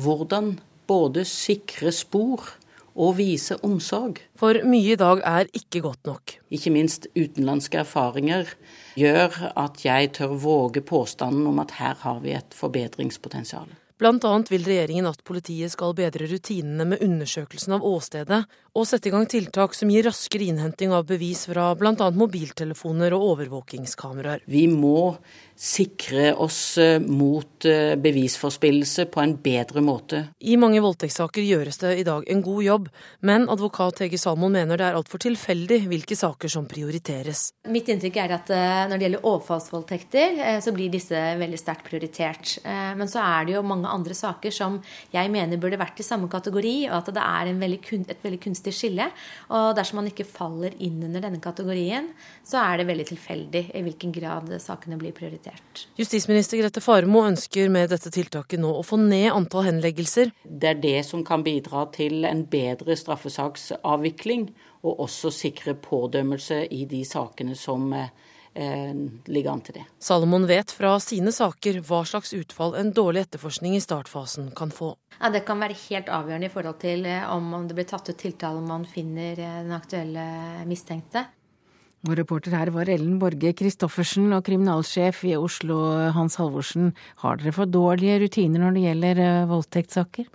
Hvordan både sikre spor og vise omsorg.
For mye i dag er ikke godt nok.
Ikke minst utenlandske erfaringer gjør at jeg tør våge påstanden om at her har vi et forbedringspotensial.
Blant annet vil regjeringen at politiet skal bedre rutinene med undersøkelsen av åstedet og sette i gang tiltak som gir raskere innhenting av bevis fra bl.a. mobiltelefoner og overvåkingskameraer.
Vi må sikre oss eh, mot eh, bevisforspillelse på en bedre måte.
I mange voldtektssaker gjøres det i dag en god jobb, men advokat Hege Salmon mener det er altfor tilfeldig hvilke saker som prioriteres.
Mitt inntrykk er at eh, når det gjelder overfallsvoldtekter, så blir disse veldig sterkt prioritert. Men så er det jo mange andre saker som jeg mener burde vært i samme kategori, og at det er veldig, et veldig kunstig skille. Og dersom man ikke faller inn under denne kategorien, så er det veldig tilfeldig i hvilken grad sakene blir prioritert.
Justisminister Grete Faremo ønsker med dette tiltaket nå å få ned antall henleggelser.
Det er det som kan bidra til en bedre straffesaksavvikling, og også sikre pådømmelse i de sakene som eh, ligger an til det.
Salomon vet fra sine saker hva slags utfall en dårlig etterforskning i startfasen kan få.
Ja, Det kan være helt avgjørende i forhold til eh, om det blir tatt ut tiltale om man finner eh, den aktuelle mistenkte.
Og reporter her var Ellen Borge Christoffersen og kriminalsjef i Oslo Hans Halvorsen. Har dere for dårlige rutiner når det gjelder eh, voldtektssaker?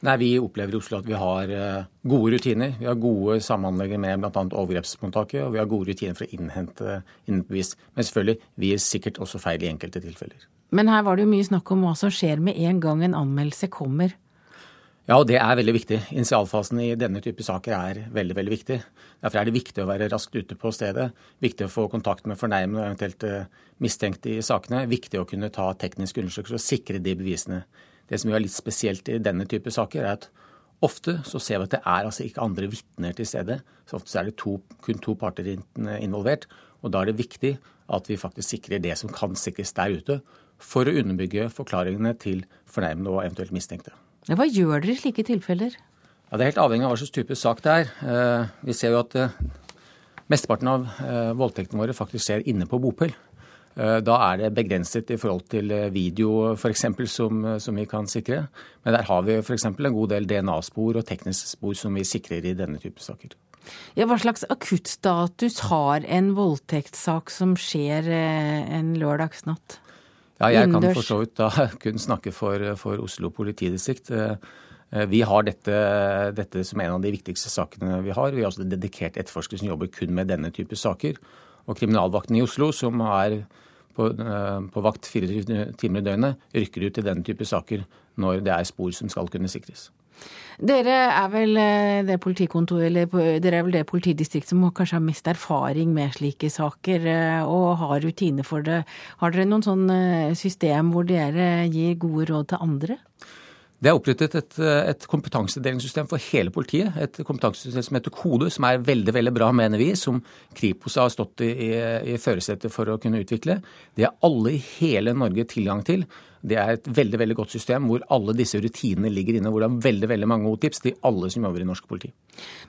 Nei, Vi opplever i Oslo at vi har eh, gode rutiner. Vi har gode samhandlinger med bl.a. overgrepsmottaket, og vi har gode rutiner for å innhente, innbevis. Men selvfølgelig, vi gir sikkert også feil i enkelte tilfeller.
Men her var det jo mye snakk om hva som skjer med en gang en anmeldelse kommer.
Ja, og det er veldig viktig. Initialfasen i denne type saker er veldig veldig viktig. Derfor er det viktig å være raskt ute på stedet. Viktig å få kontakt med fornærmede og eventuelt eh, mistenkte i sakene. Viktig å kunne ta tekniske undersøkelser og sikre de bevisene. Det som er litt spesielt i denne type saker, er at ofte så ser vi at det er altså ikke andre vitner til stede. Så ofte er det to, kun to parter involvert. Og da er det viktig at vi faktisk sikrer det som kan sikres der ute, for å underbygge forklaringene til fornærmede og eventuelt mistenkte.
Hva gjør dere i slike tilfeller?
Ja, Det er helt avhengig av hva slags type sak det er. Eh, vi ser jo at eh, mesteparten av eh, voldtektene våre faktisk skjer inne på bopel. Da er det begrenset i forhold til video f.eks. Som, som vi kan sikre. Men der har vi f.eks. en god del DNA-spor og tekniske spor som vi sikrer i denne type saker.
Ja, hva slags akuttstatus har en voldtektssak som skjer en lørdagsnatt?
Ja, jeg kan for så vidt da kun snakke for, for Oslo politidistrikt. Eh, eh, vi har dette, dette, som en av de viktigste sakene vi har. Vi har også dedikert etterforskere som jobber kun med denne type saker. Og kriminalvakten i Oslo, som er på, eh, på vakt 24 timer i døgnet, rykker ut i denne type saker når det er spor som skal kunne sikres.
Dere er vel eh, det eller dere er vel det politidistrikt som kanskje har mest erfaring med slike saker eh, og har rutiner for det. Har dere noen sånn system hvor dere gir gode råd til andre?
Det er opprettet et, et kompetansedelingssystem for hele politiet. Et kompetansesystem som heter KODE, som er veldig veldig bra, mener vi. Som Kripos har stått i, i, i førersetet for å kunne utvikle. Det er alle i hele Norge tilgang til. Det er et veldig veldig godt system hvor alle disse rutinene ligger inne. Hvor det er veldig veldig mange gode tips til alle som jobber i norsk politi.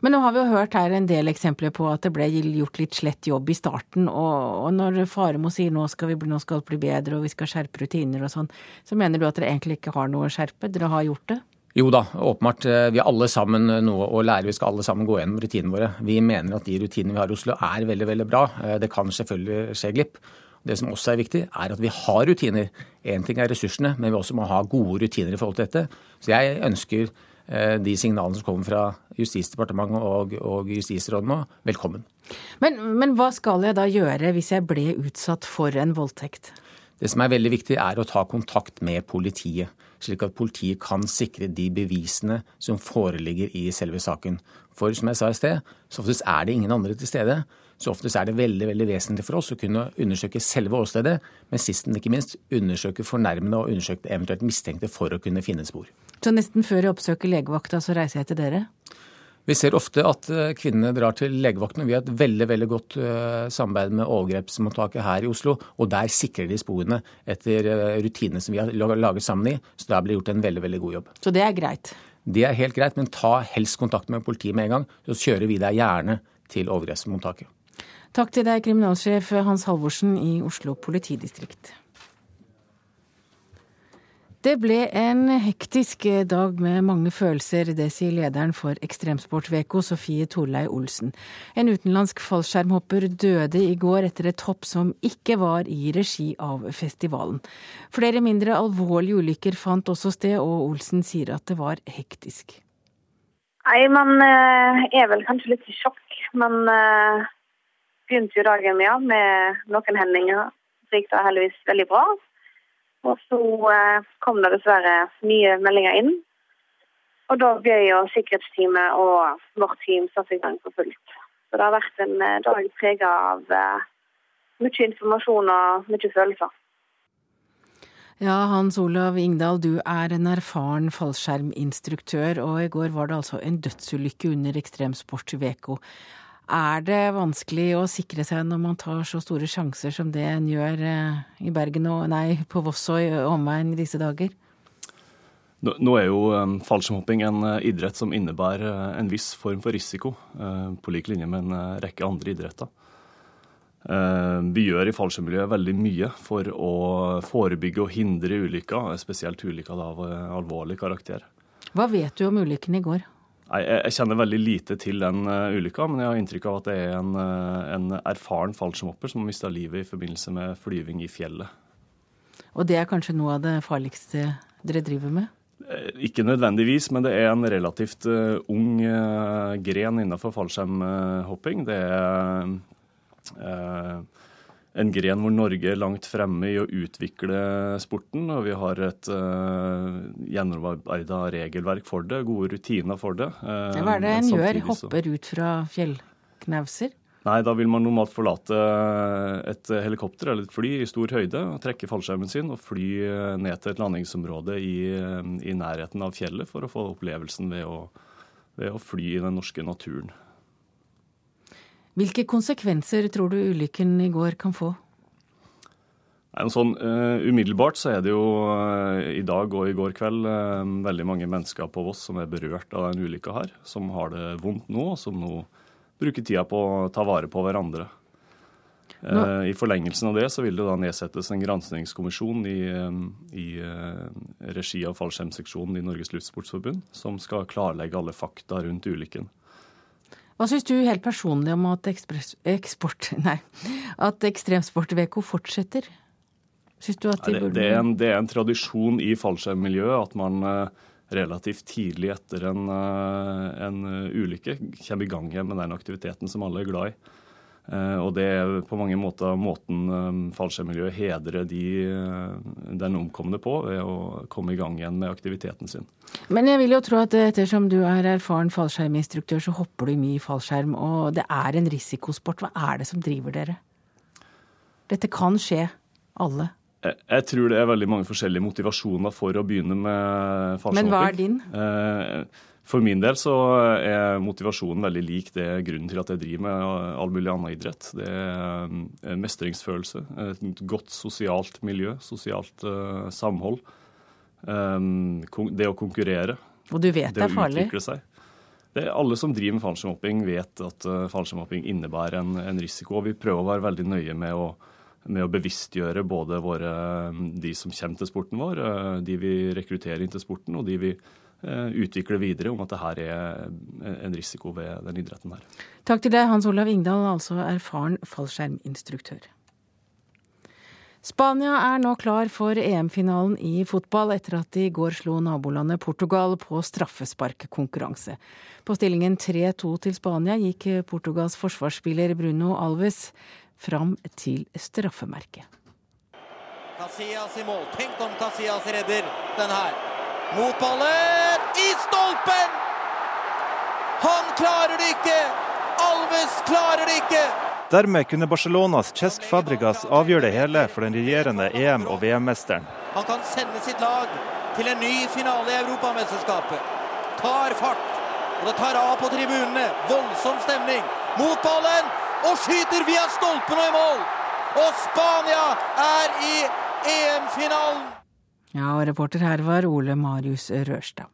Men nå har vi jo hørt her en del eksempler på at det ble gjort litt slett jobb i starten. Og, når Faremo sier nå skal, vi, nå skal bli bedre og vi skal skjerpe rutiner og sånn, så mener du at dere egentlig ikke har noe å skjerpe? Dere har gjort det?
Jo da, åpenbart. Vi har alle sammen noe å lære. Vi skal alle sammen gå gjennom rutinene våre. Vi mener at de rutinene vi har i Oslo er veldig, veldig bra. Det kan selvfølgelig skje glipp. Det som også er viktig, er at vi har rutiner. Én ting er ressursene, men vi også må ha gode rutiner i forhold til dette. Så jeg ønsker eh, de signalene som kommer fra Justisdepartementet og, og justisrådet nå, velkommen.
Men, men hva skal jeg da gjøre hvis jeg ble utsatt for en voldtekt?
Det som er veldig viktig, er å ta kontakt med politiet, slik at politiet kan sikre de bevisene som foreligger i selve saken. For som jeg sa i sted, så oftest er det ingen andre til stede. Så oftest er det veldig veldig vesentlig for oss å kunne undersøke selve åstedet, men sist, men ikke minst undersøke fornærmede og undersøke eventuelt mistenkte for å kunne finne spor.
Så nesten før jeg oppsøker legevakta, så reiser jeg til dere?
Vi ser ofte at eh, kvinnene drar til legevakten. Vi har et veldig veldig godt eh, samarbeid med overgrepsmottaket her i Oslo. Og der sikrer de sporene etter eh, rutinene som vi har laget sammen i. Så der blir gjort en veldig veldig god jobb.
Så det er greit?
Det er helt greit, men ta helst kontakt med politiet med en gang. Så kjører vi deg gjerne til overgrepsmottaket.
Takk til deg, kriminalsjef Hans Halvorsen i Oslo politidistrikt. Det ble en hektisk dag med mange følelser, det sier lederen for Ekstremsportveko, Sofie Torlei Olsen. En utenlandsk fallskjermhopper døde i går etter et hopp som ikke var i regi av festivalen. Flere mindre alvorlige ulykker fant også sted, og Olsen sier at det var hektisk.
Nei, man eh, er vel kanskje litt i sjokk. Man eh, begynte jo dagen ja, med noen hendinger. Så gikk det heldigvis veldig bra. Og så eh, kom det dessverre nye meldinger inn. Og da ble jo sikkerhetsteamet og vårt team satt i gang for fullt. Så det har vært en eh, dag prega av eh, mye informasjon og mye følelser.
Ja, Hans Olav Ingdal, du er en erfaren fallskjerminstruktør, og i går var det altså en dødsulykke under ekstremsportveko. Er det vanskelig å sikre seg når man tar så store sjanser som det en gjør eh, i Bergen og nei, på Voss og i omegn i disse dager?
Nå er jo um, fallskjermhopping en uh, idrett som innebærer en viss form for risiko, på lik linje med en rekke andre idretter. Vi gjør i fallskjermmiljøet veldig mye for å forebygge og hindre ulykker, spesielt ulykker av alvorlig karakter.
Hva vet du om ulykken i går?
Nei, jeg, kjenner veldig lite til den uh, ulykka, men jeg har inntrykk av at det er en, uh, en erfaren fallskjermhopper som har mista livet i forbindelse med flyving i fjellet.
Og det er kanskje noe av det farligste dere driver med?
Eh, Ikke nødvendigvis, men det er en relativt ung gren innenfor fallskjermhopping. Det er uh, en gren hvor Norge er langt fremme i å utvikle sporten. Og vi har et uh, gjennomarbeida regelverk for det, gode rutiner for det. Uh,
Hva er det en gjør? Hopper ut fra fjellknauser?
Nei, da vil man normalt forlate et helikopter eller et fly i stor høyde, trekke fallskjermen sin og fly eh, ned til et landingsområde i, eh, i nærheten av fjellet for å få opplevelsen ved å, ved å fly i den norske naturen.
Hvilke konsekvenser tror du ulykken i går kan få?
Sånn, uh, umiddelbart så er det jo uh, i dag og i går kveld uh, veldig mange mennesker på Voss som er berørt av den ulykka her, som har det vondt nå, og som nå bruker tida på å ta vare på hverandre.
Nå-
I forlengelsen av det så vil det da nedsettes en granskningskommisjon i, i regi av fallskjermseksjonen i Norges Luftsportsforbund, som skal klarlegge alle fakta rundt ulykken.
Hva syns du helt personlig om at, ekspress, eksport, nei, at Ekstremsport-VK fortsetter? Syns du at de burde
det, det, en, det er en tradisjon i fallskjermmiljøet at man eh, relativt tidlig etter en, eh, en eh, ulykke kommer i gang igjen med den aktiviteten som alle er glad i. Eh, Og det er på mange måter måten eh, fallskjermmiljøet hedrer de, eh, den omkomne på, ved å komme i gang igjen med aktiviteten sin.
Men jeg vil jo tro at ettersom du er erfaren fallskjerminstruktør, så hopper du mye i fallskjerm, og det er en risikosport. Hva er det som driver dere? Dette kan skje alle.
Jeg, jeg tror det er veldig mange forskjellige motivasjoner for å begynne med fallskjermhopping.
Men hva er din?
Eh, For min del så er motivasjonen veldig lik det grunnen til at jeg driver med all mulig annen idrett. Det er eh, mestringsfølelse, et godt sosialt miljø, sosialt eh, samhold. Eh, det å konkurrere.
Og du vet det er
å
farlig.
utvikle seg. Det er alle som driver med fallskjermhopping, vet at fallskjermhopping innebærer en, en risiko. og Vi prøver å være veldig nøye med å, med å bevisstgjøre både våre, de som kommer til sporten vår, de vi rekrutterer inn til sporten, og de vi uh, utvikler videre, om at det her er en risiko ved den idretten her.
Takk til deg, Hans Olav Ingdal, altså erfaren fallskjerminstruktør. Spania er nå klar for EM-finalen i fotball etter at de i går slo nabolandet Portugal på straffesparkkonkurranse. På stillingen 3-2 til Spania gikk Portugals forsvarsspiller Bruno Alves fram til straffemerket.
Casillas i mål. Tenk om Casillas redder den her. Mot ballen! I stolpen! Han klarer det ikke! Alves klarer det ikke!
Dermed kunne Barcelonas Cesc Fabregas avgjøre det hele for den regjerende EM- og VM-mesteren.
Han kan sende sitt lag til en ny finale i Europamesterskapet. Tar fart, og det tar av på tribunene. Voldsom stemning. Mot ballen, og skyter via stolpen og i mål! Og Spania er i EM-finalen!
Ja, og reporter her var Ole Marius Rørstad.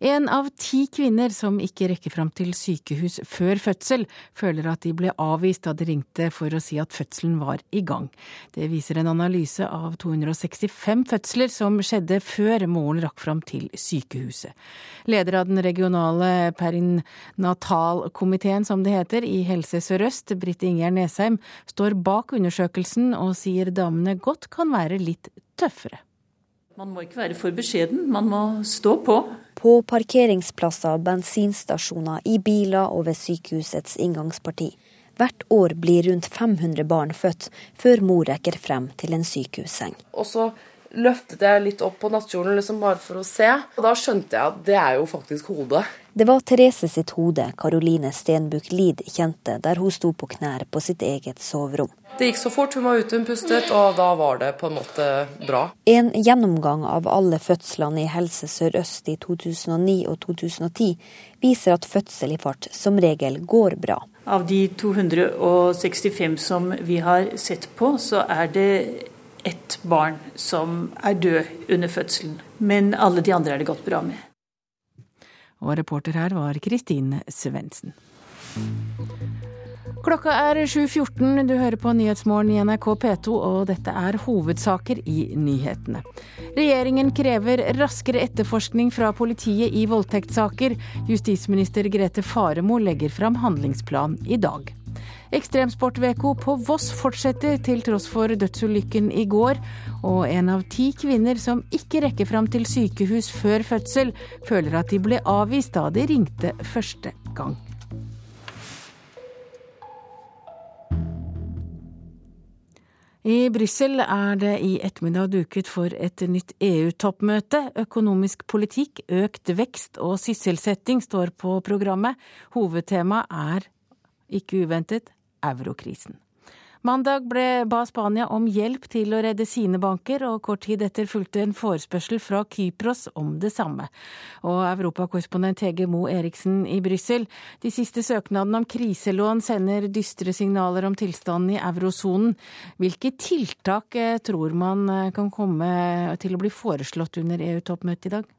En av ti kvinner som ikke rekker fram til sykehus før fødsel, føler at de ble avvist da de ringte for å si at fødselen var i gang. Det viser en analyse av 265 fødsler som skjedde før moren rakk fram til sykehuset. Leder av den regionale perinatalkomiteen, som det heter, i Helse Sør-Øst, Britt Ingjerd Nesheim, står bak undersøkelsen og sier damene godt kan være litt tøffere.
Man må ikke være for beskjeden, man må stå på.
på parkeringsplasser, bensinstasjoner, i biler og ved sykehusets inngangsparti. Hvert år blir rundt 500 barn født før mor rekker frem til en sykehusseng.
Og så løftet jeg litt opp på nattkjolen liksom bare for å se, og da skjønte jeg at det er jo faktisk hodet.
Det var Therese sitt hode Caroline Stenbukk Lid kjente der hun sto på knær på sitt eget soverom.
Det gikk så fort, hun var ute, hun pustet, og da var det på en måte bra.
En gjennomgang av alle fødslene i Helse Sør-Øst i 2009 og 2010 viser at fødsel i fart som regel går bra.
Av de 265 som vi har sett på, så er det ett barn som er død under fødselen. Men alle de andre er det gått bra med.
Og reporter her var Kristine Svendsen. Klokka er 7.14, du hører på Nyhetsmorgen i NRK P2, og dette er hovedsaker i nyhetene. Regjeringen krever raskere etterforskning fra politiet i voldtektssaker. Justisminister Grete Faremo legger fram handlingsplan i dag. Ekstremsportveko på Voss fortsetter til tross for dødsulykken i går. Og en av ti kvinner som ikke rekker fram til sykehus før fødsel, føler at de ble avvist da de ringte første gang. I Brussel er det i ettermiddag duket for et nytt EU-toppmøte. Økonomisk politikk, økt vekst og sysselsetting står på programmet. Hovedtemaet er, ikke uventet, eurokrisen. Mandag ble, ba Spania om hjelp til å redde sine banker, og kort tid etter fulgte en forespørsel fra Kypros om det samme. Og europakorrespondent Hege Mo Eriksen i Brussel, de siste søknadene om kriselån sender dystre signaler om tilstanden i eurosonen. Hvilke tiltak eh, tror man eh, kan komme til å bli foreslått under EU-toppmøtet i dag?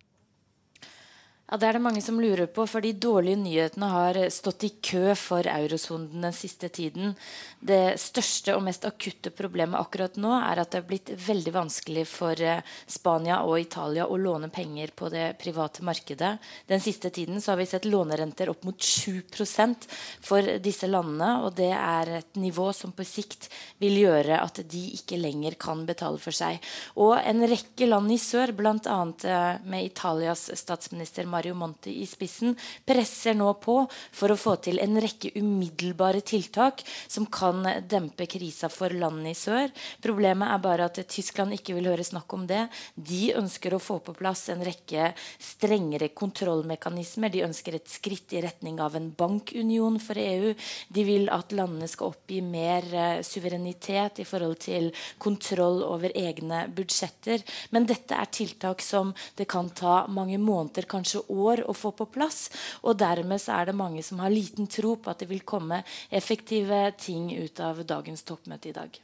Ja, Det er det mange som lurer på, for de dårlige nyhetene har stått i kø for eurosonen den siste tiden. Det største og mest akutte problemet akkurat nå er at det er blitt veldig vanskelig for eh, Spania og Italia å låne penger på det private markedet. Den siste tiden har vi sett lånerenter opp mot 7% for disse landene, og det er et nivå som på sikt vil gjøre at de ikke lenger kan betale for seg. Og en rekke land i sør, bl.a. Eh, med Italias statsminister Mario Monti i spissen, presser nå på for å få til en rekke umiddelbare tiltak som kan dempe krisa for landene i sør. Problemet er bare at Tyskland ikke vil høre snakk om det. De ønsker å få på plass en rekke strengere kontrollmekanismer. De ønsker et skritt i retning av en bankunion for EU. De vil at landene skal oppgi mer uh, suverenitet i forhold til kontroll over egne budsjetter. Men dette er tiltak som det kan ta mange måneder, kanskje år å få på plass. Og dermed er det mange som har liten tro på at det vil komme effektive ting ut av dagens toppmøte i dag.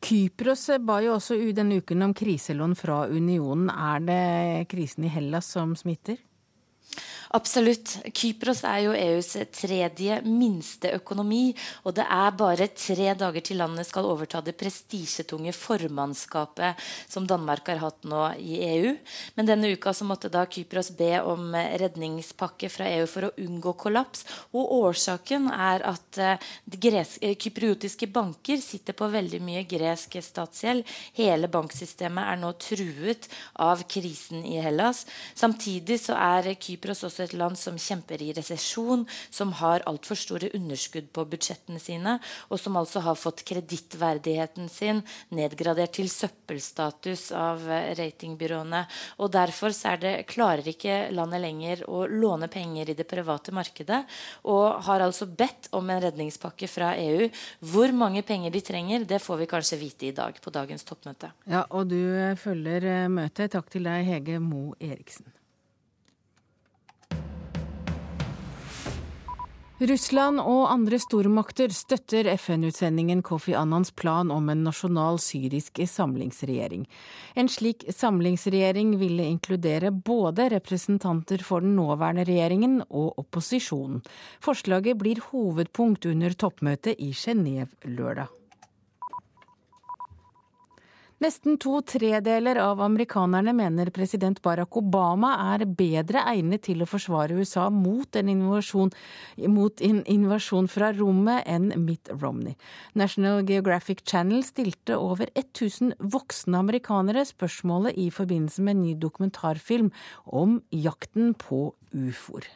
Kypros ba jo også denne uken om kriselån fra unionen. Er det krisen i Hellas som smitter?
Absolutt. Kypros er jo EUs tredje minste økonomi. Og det er bare tre dager til landet skal overta det prestisjetunge formannskapet som Danmark har hatt nå i EU. Men denne uka så måtte da Kypros be om redningspakke fra EU for å unngå kollaps. Og årsaken er at uh, kypriotiske banker sitter på veldig mye gresk statsgjeld. Hele banksystemet er nå truet av krisen i Hellas. Samtidig så er Kypros også et land som kjemper i resesjon, som har altfor store underskudd på budsjettene sine, og som altså har fått kredittverdigheten sin nedgradert til søppelstatus av eh, ratingbyråene. Og Derfor så er det, klarer ikke landet lenger å låne penger i det private markedet, og har altså bedt om en redningspakke fra EU. Hvor mange penger de trenger, det får vi kanskje vite i dag på dagens toppmøte.
Ja, og du følger eh, møtet. Takk til deg, Hege Mo Eriksen. Russland og andre stormakter støtter FN-utsendingen Kofi Annans plan om en nasjonal syrisk samlingsregjering. En slik samlingsregjering ville inkludere både representanter for den nåværende regjeringen og opposisjonen. Forslaget blir hovedpunkt under toppmøtet i Genéve lørdag. Nesten to tredeler av amerikanerne mener president Barack Obama er bedre egnet til å forsvare USA mot en invasjon, mot en invasjon fra rommet enn Mitt Romney. National Geographic Channel stilte over 1000 voksne amerikanere spørsmålet i forbindelse med en ny dokumentarfilm om jakten på ufoer.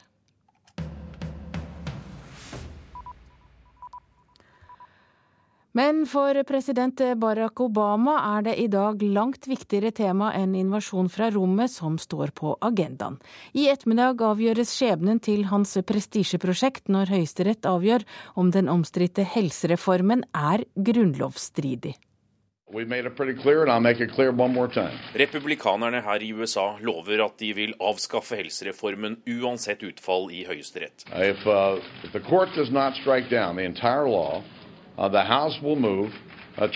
Men for president Barack Obama er det i dag langt viktigere tema enn invasjon fra rommet som står på agendaen. I ettermiddag avgjøres skjebnen til hans prestisjeprosjekt når Høyesterett avgjør om den omstridte helsereformen er grunnlovsstridig.
Republikanerne her i USA lover at de vil avskaffe helsereformen uansett utfall i Høyesterett.
If, uh, if uh, uh.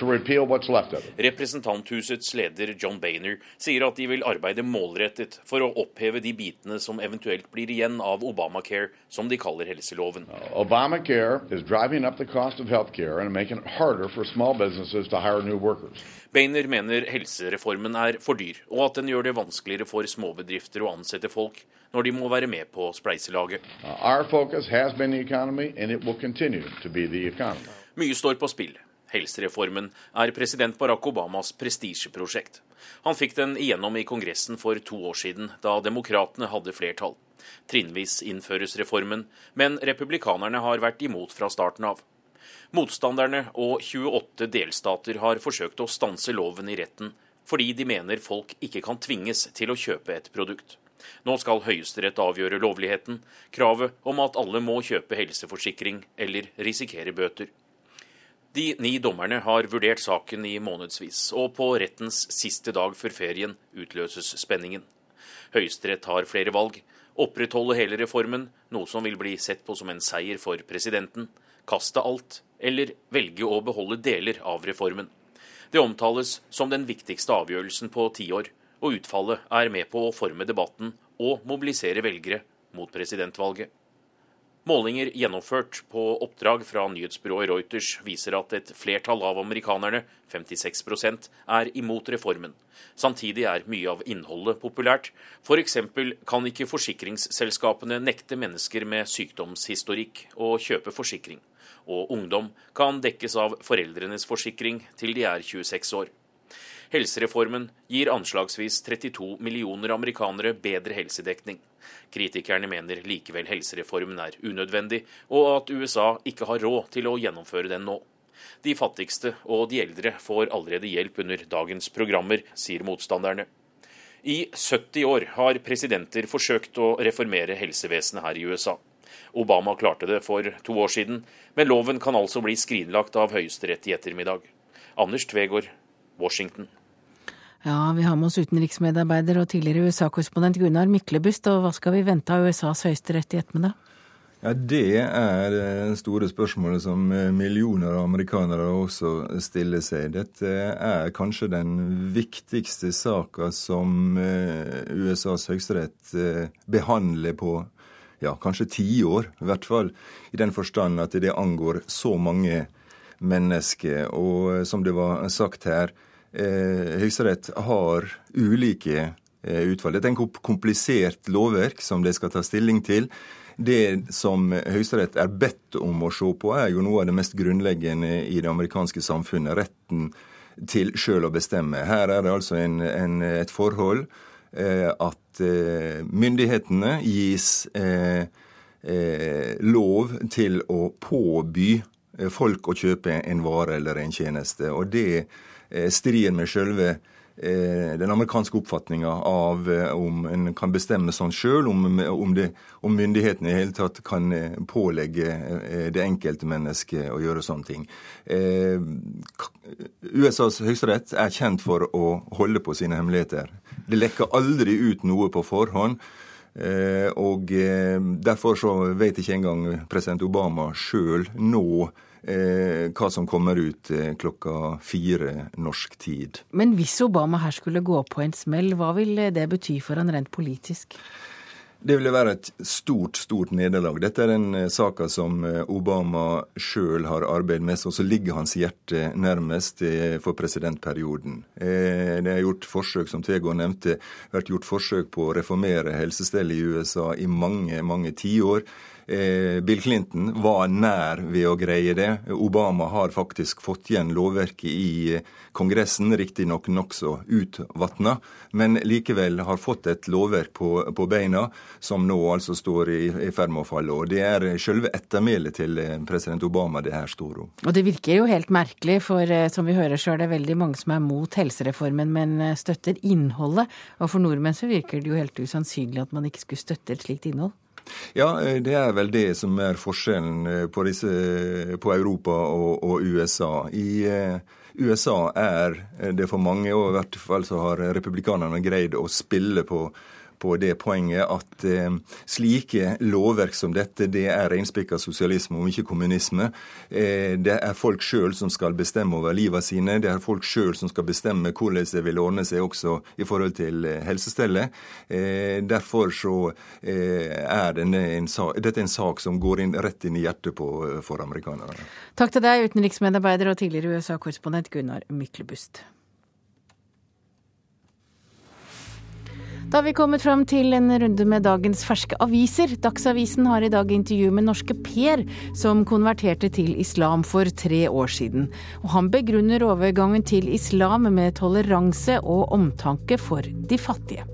Representanthusets leder John Boehner sier at de vil arbeide målrettet for å oppheve de bitene som eventuelt blir igjen av Obamacare, som de kaller helseloven.
Obamacare is driving up the cost of health care and making it harder for small businesses to hire new workers.
Boehner mener helsereformen er for dyr, og at den gjør det vanskeligere for småbedrifter å ansette folk når de må være med på spleiselaget.
Uh,
Mye står på spill. Helsereformen er president Barack Obamas prestisjeprosjekt. Han fikk den igjennom i Kongressen for to år siden, da demokratene hadde flertall. Trinnvis innføres reformen, men republikanerne har vært imot fra starten av. Motstanderne og 28 delstater har forsøkt å stanse loven i retten, fordi de mener folk ikke kan tvinges til å kjøpe et produkt. Nå skal Høyesterett avgjøre lovligheten, kravet om at alle må kjøpe helseforsikring eller risikere bøter. De ni dommerne har vurdert saken i månedsvis, og på rettens siste dag før ferien utløses spenningen. Høyesterett har flere valg. Opprettholde hele reformen, noe som vil bli sett på som en seier for presidenten. Kaste alt, eller velge å beholde deler av reformen. Det omtales som den viktigste avgjørelsen på ti år, og utfallet er med på å forme debatten og mobilisere velgere mot presidentvalget. Målinger gjennomført på oppdrag fra nyhetsbyrået Reuters viser at et flertall av amerikanerne, 56% er imot reformen. Samtidig er mye av innholdet populært. F.eks. kan ikke forsikringsselskapene nekte mennesker med sykdomshistorikk å kjøpe forsikring. Og ungdom kan dekkes av foreldrenes forsikring til de er 26 år. Helsereformen gir anslagsvis 32 millioner amerikanere bedre helsedekning. Kritikerne mener likevel helsereformen er unødvendig, og at USA ikke har råd til å gjennomføre den nå. De fattigste og de eldre får allerede hjelp under dagens programmer, sier motstanderne. I 70 år har presidenter forsøkt å reformere helsevesenet her i USA. Obama klarte det for to år siden, men loven kan altså bli skrinlagt av Høyesterett i ettermiddag. Anders Tvegård, Washington.
Ja, vi har med oss utenriksmedarbeider og tidligere USA-korrespondent Gunnar Myklebust, og hva skal vi vente av USAs høyesterett i ettermiddag?
Ja, Det er det store spørsmålet som millioner av amerikanere også stiller seg. Dette er kanskje den viktigste saka som USAs høyesterett behandler på ja, kanskje tiår, i hvert fall. I den forstand at det angår så mange mennesker. Og som det var sagt her, eh, Høyesterett har ulike eh, utfall. Dette er en komplisert lovverk som de skal ta stilling til. Det som Høyesterett er bedt om å se på, er jo noe av det mest grunnleggende i det amerikanske samfunnet. Retten til sjøl å bestemme. Her er det altså en, en, et forhold eh, at eh, myndighetene gis eh, eh, lov til å påby folk å kjøpe en vare eller en tjeneste. Og det strider med selve den amerikanske oppfatninga av om en kan bestemme sånn sjøl, om, om, om, myndighetene i hele tatt kan pålegge det enkelte mennesket å gjøre sånne ting. Eh, USAs høyesterett er kjent for å holde på sine hemmeligheter. Det lekker aldri ut noe på forhånd. Eh, og eh, derfor så vet ikke engang president Obama sjøl nå eh, hva som kommer ut klokka fire norsk tid.
Men hvis Obama her skulle gå på en smell, hva vil det bety for han rent politisk?
Det ville være et stort, stort nederlag. Dette er den eh, saka som eh, Obama sjøl har arbeidet med, og så ligger hans hjerte nærmest eh, for presidentperioden. Det er gjort forsøk, som Tvego nevnte, vært gjort forsøk på å reformere helsestellet i USA i mange, mange tiår. Eh, Bill Clinton var nær ved å greie det. Obama har faktisk fått igjen lovverket i eh, Kongressen, riktignok nokså utvatna, men likevel har fått et lovverk på, på, beina som nå altså står i, i ferd med å falle. Og Det er selve ettermælet til eh, president Obama det her står om.
Og Det virker jo helt merkelig, for som vi hører så er det veldig mange som er mot helsereformen, men støtter innholdet. Og for nordmenn så virker det jo helt usannsynlig at man ikke skulle støtte et slikt innhold.
Ja, eh, det er vel det som er forskjellen eh, på, disse, på Europa og, og, USA. I eh, USA er det for mange, og i hvert fall så har republikanerne greid å spille på på det poenget at eh, slike lovverk som dette, det er reinspikka sosialisme og ikke kommunisme. Eh, det er folk sjøl som skal bestemme over livet sine. Det er folk sjøl som skal bestemme hvordan det vil ordne seg også i forhold til eh, helsestellet. Derfor så er denne en sak, dette en sak som går inn, rett inn i hjertet på, for amerikanerne.
Takk til deg, utenriksmedarbeider og tidligere USA-korrespondent Gunnar Myklebust. Da har vi kommet fram til en runde med dagens ferske aviser. Dagsavisen har i dag intervju med norske Per, som konverterte til islam for tre år siden. Og han begrunner overgangen til islam med toleranse og omtanke for de fattige.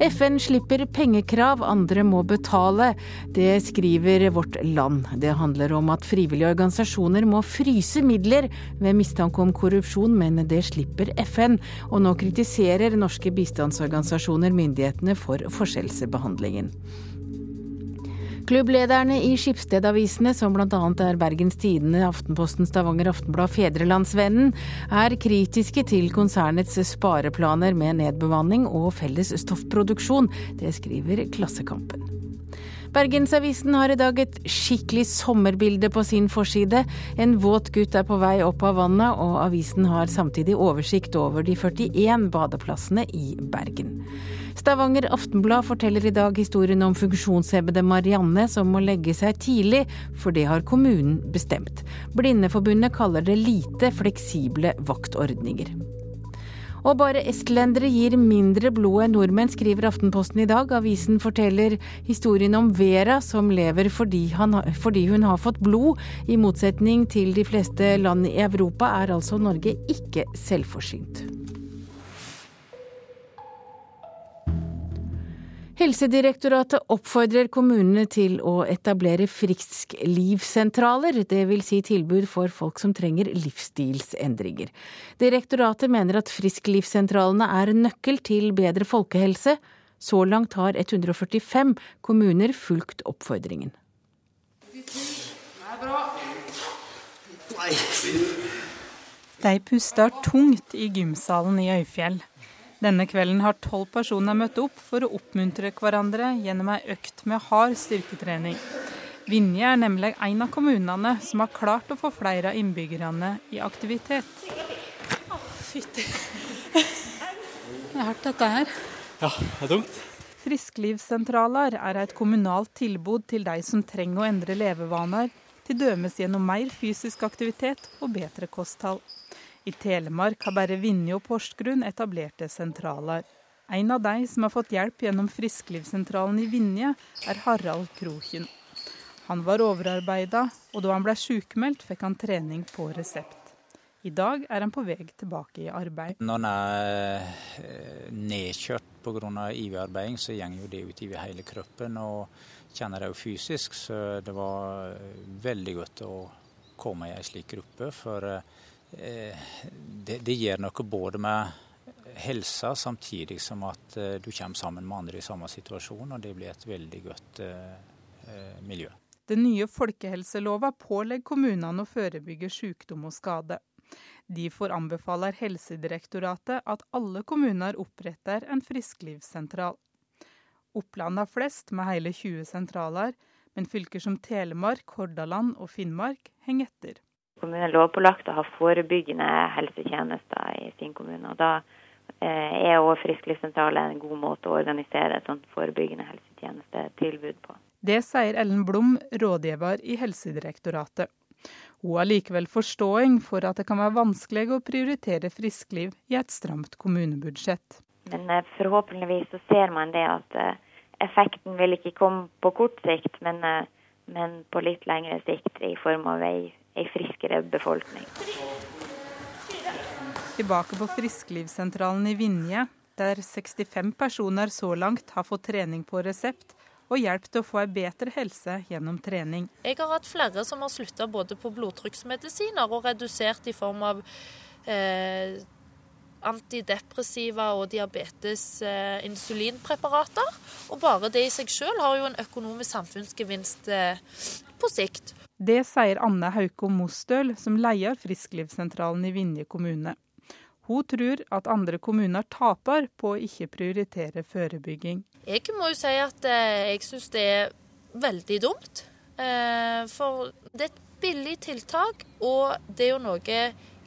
FN slipper pengekrav, andre må betale. Det skriver Vårt Land. Det handler om at frivillige organisasjoner må fryse midler ved mistanke om korrupsjon, men det slipper FN. Og nå kritiserer norske bistandsorganisasjoner myndighetene for forskjellsbehandlingen. Klubblederne i Skipsstedavisene, som bl.a. er Bergens Tidende, Aftenposten, Stavanger Aftenblad, Fedrelandsvennen, er kritiske til konsernets spareplaner med nedbemanning og felles stoffproduksjon. Det skriver Klassekampen. Bergensavisen har i dag et skikkelig sommerbilde på sin forside. En våt gutt er på vei opp av vannet, og avisen har samtidig oversikt over de 41 badeplassene i Bergen. Stavanger Aftenblad forteller i dag historien om funksjonshemmede Marianne som må legge seg tidlig, for det har kommunen bestemt. Blindeforbundet kaller det lite fleksible vaktordninger. Og bare estlendere gir mindre blod enn nordmenn, skriver Aftenposten i dag. Avisen forteller historien om Vera, som lever fordi, han, fordi, hun har fått blod. I motsetning til de fleste land i Europa er altså Norge ikke selvforsynt. Helsedirektoratet oppfordrer kommunene til å etablere frisklivssentraler, dvs. Si tilbud for folk som trenger livsstilsendringer. Direktoratet mener at frisklivssentralene er nøkkel til bedre folkehelse. Så langt har 145 kommuner fulgt oppfordringen.
De puster tungt i gymsalen i Øyfjell. Denne kvelden har tolv personer møtt opp for å oppmuntre hverandre gjennom ei økt med hard styrketrening. Vinje er nemlig en av kommunene som har klart å få flere av innbyggerne i aktivitet.
Å, fytti. Det er hardt, dette her.
Ja, det er tungt.
Frisklivssentraler er et kommunalt tilbud til de som trenger å endre levevaner, til dømes gjennom mer fysisk aktivitet og bedre kosthold. I Telemark har bare Vinje og Porsgrunn etablerte sentraler. En av de som har fått hjelp gjennom Frisklivssentralen i Vinje, er Harald Kroken. Han var overarbeida, og da han ble sykemeldt, fikk han trening på resept. I dag er han på vei tilbake i arbeid.
Når en er eh, nedkjørt pga. IV-arbeiding, så går det utover hele kroppen. og kjenner det jo fysisk, så det var veldig godt å komme i en slik gruppe. For eh, Eh, det, det gjør noe både med helsa, samtidig som at eh, du kommer sammen med andre i samme situasjon, og det blir et veldig godt eh, miljø.
Den nye folkehelselova pålegger kommunene å forebygge sykdom og skade. Derfor anbefaler Helsedirektoratet at alle kommuner oppretter en frisklivssentral. Oppland har flest, med hele 20 sentraler, men fylker som Telemark, Hordaland og Finnmark henger etter.
Kommunen er lovpålagt å ha forebyggende helsetjenester i sin kommune. og Da
er òg frisklivssentralen en god måte å organisere et sånt forebyggende helsetjenestetilbud på.
Det sier Ellen Blom, rådgiver i Helsedirektoratet. Hun har likevel forståing for at det kan være vanskelig å prioritere friskliv i et stramt kommunebudsjett.
Men eh, forhåpentligvis så ser man det at eh, effekten vil ikke komme på kort sikt, men, eh, men på litt lengre sikt i form av ei, ei friskere befolkning.
Tilbake på frisklivssentralen i Vinje, der 65 personer så langt har fått trening på resept og hjelp til å få ei bedre helse gjennom trening.
Jeg har hatt flere som har slutta både på blodtrykksmedisiner og redusert i form av eh, antidepressiva og diabetes eh, insulinpreparater. Og bare det i seg sjøl har jo en økonomisk samfunnsgevinst eh, på sikt.
Det sier Anne Hauko Mostøl, som leier frisklivssentralen i Vinje kommune. Hun tror at andre kommuner taper på å ikke prioritere forebygging.
Jeg må jo si at eh, jeg syns det er veldig dumt. Eh, for det er et billig tiltak, og det er jo noe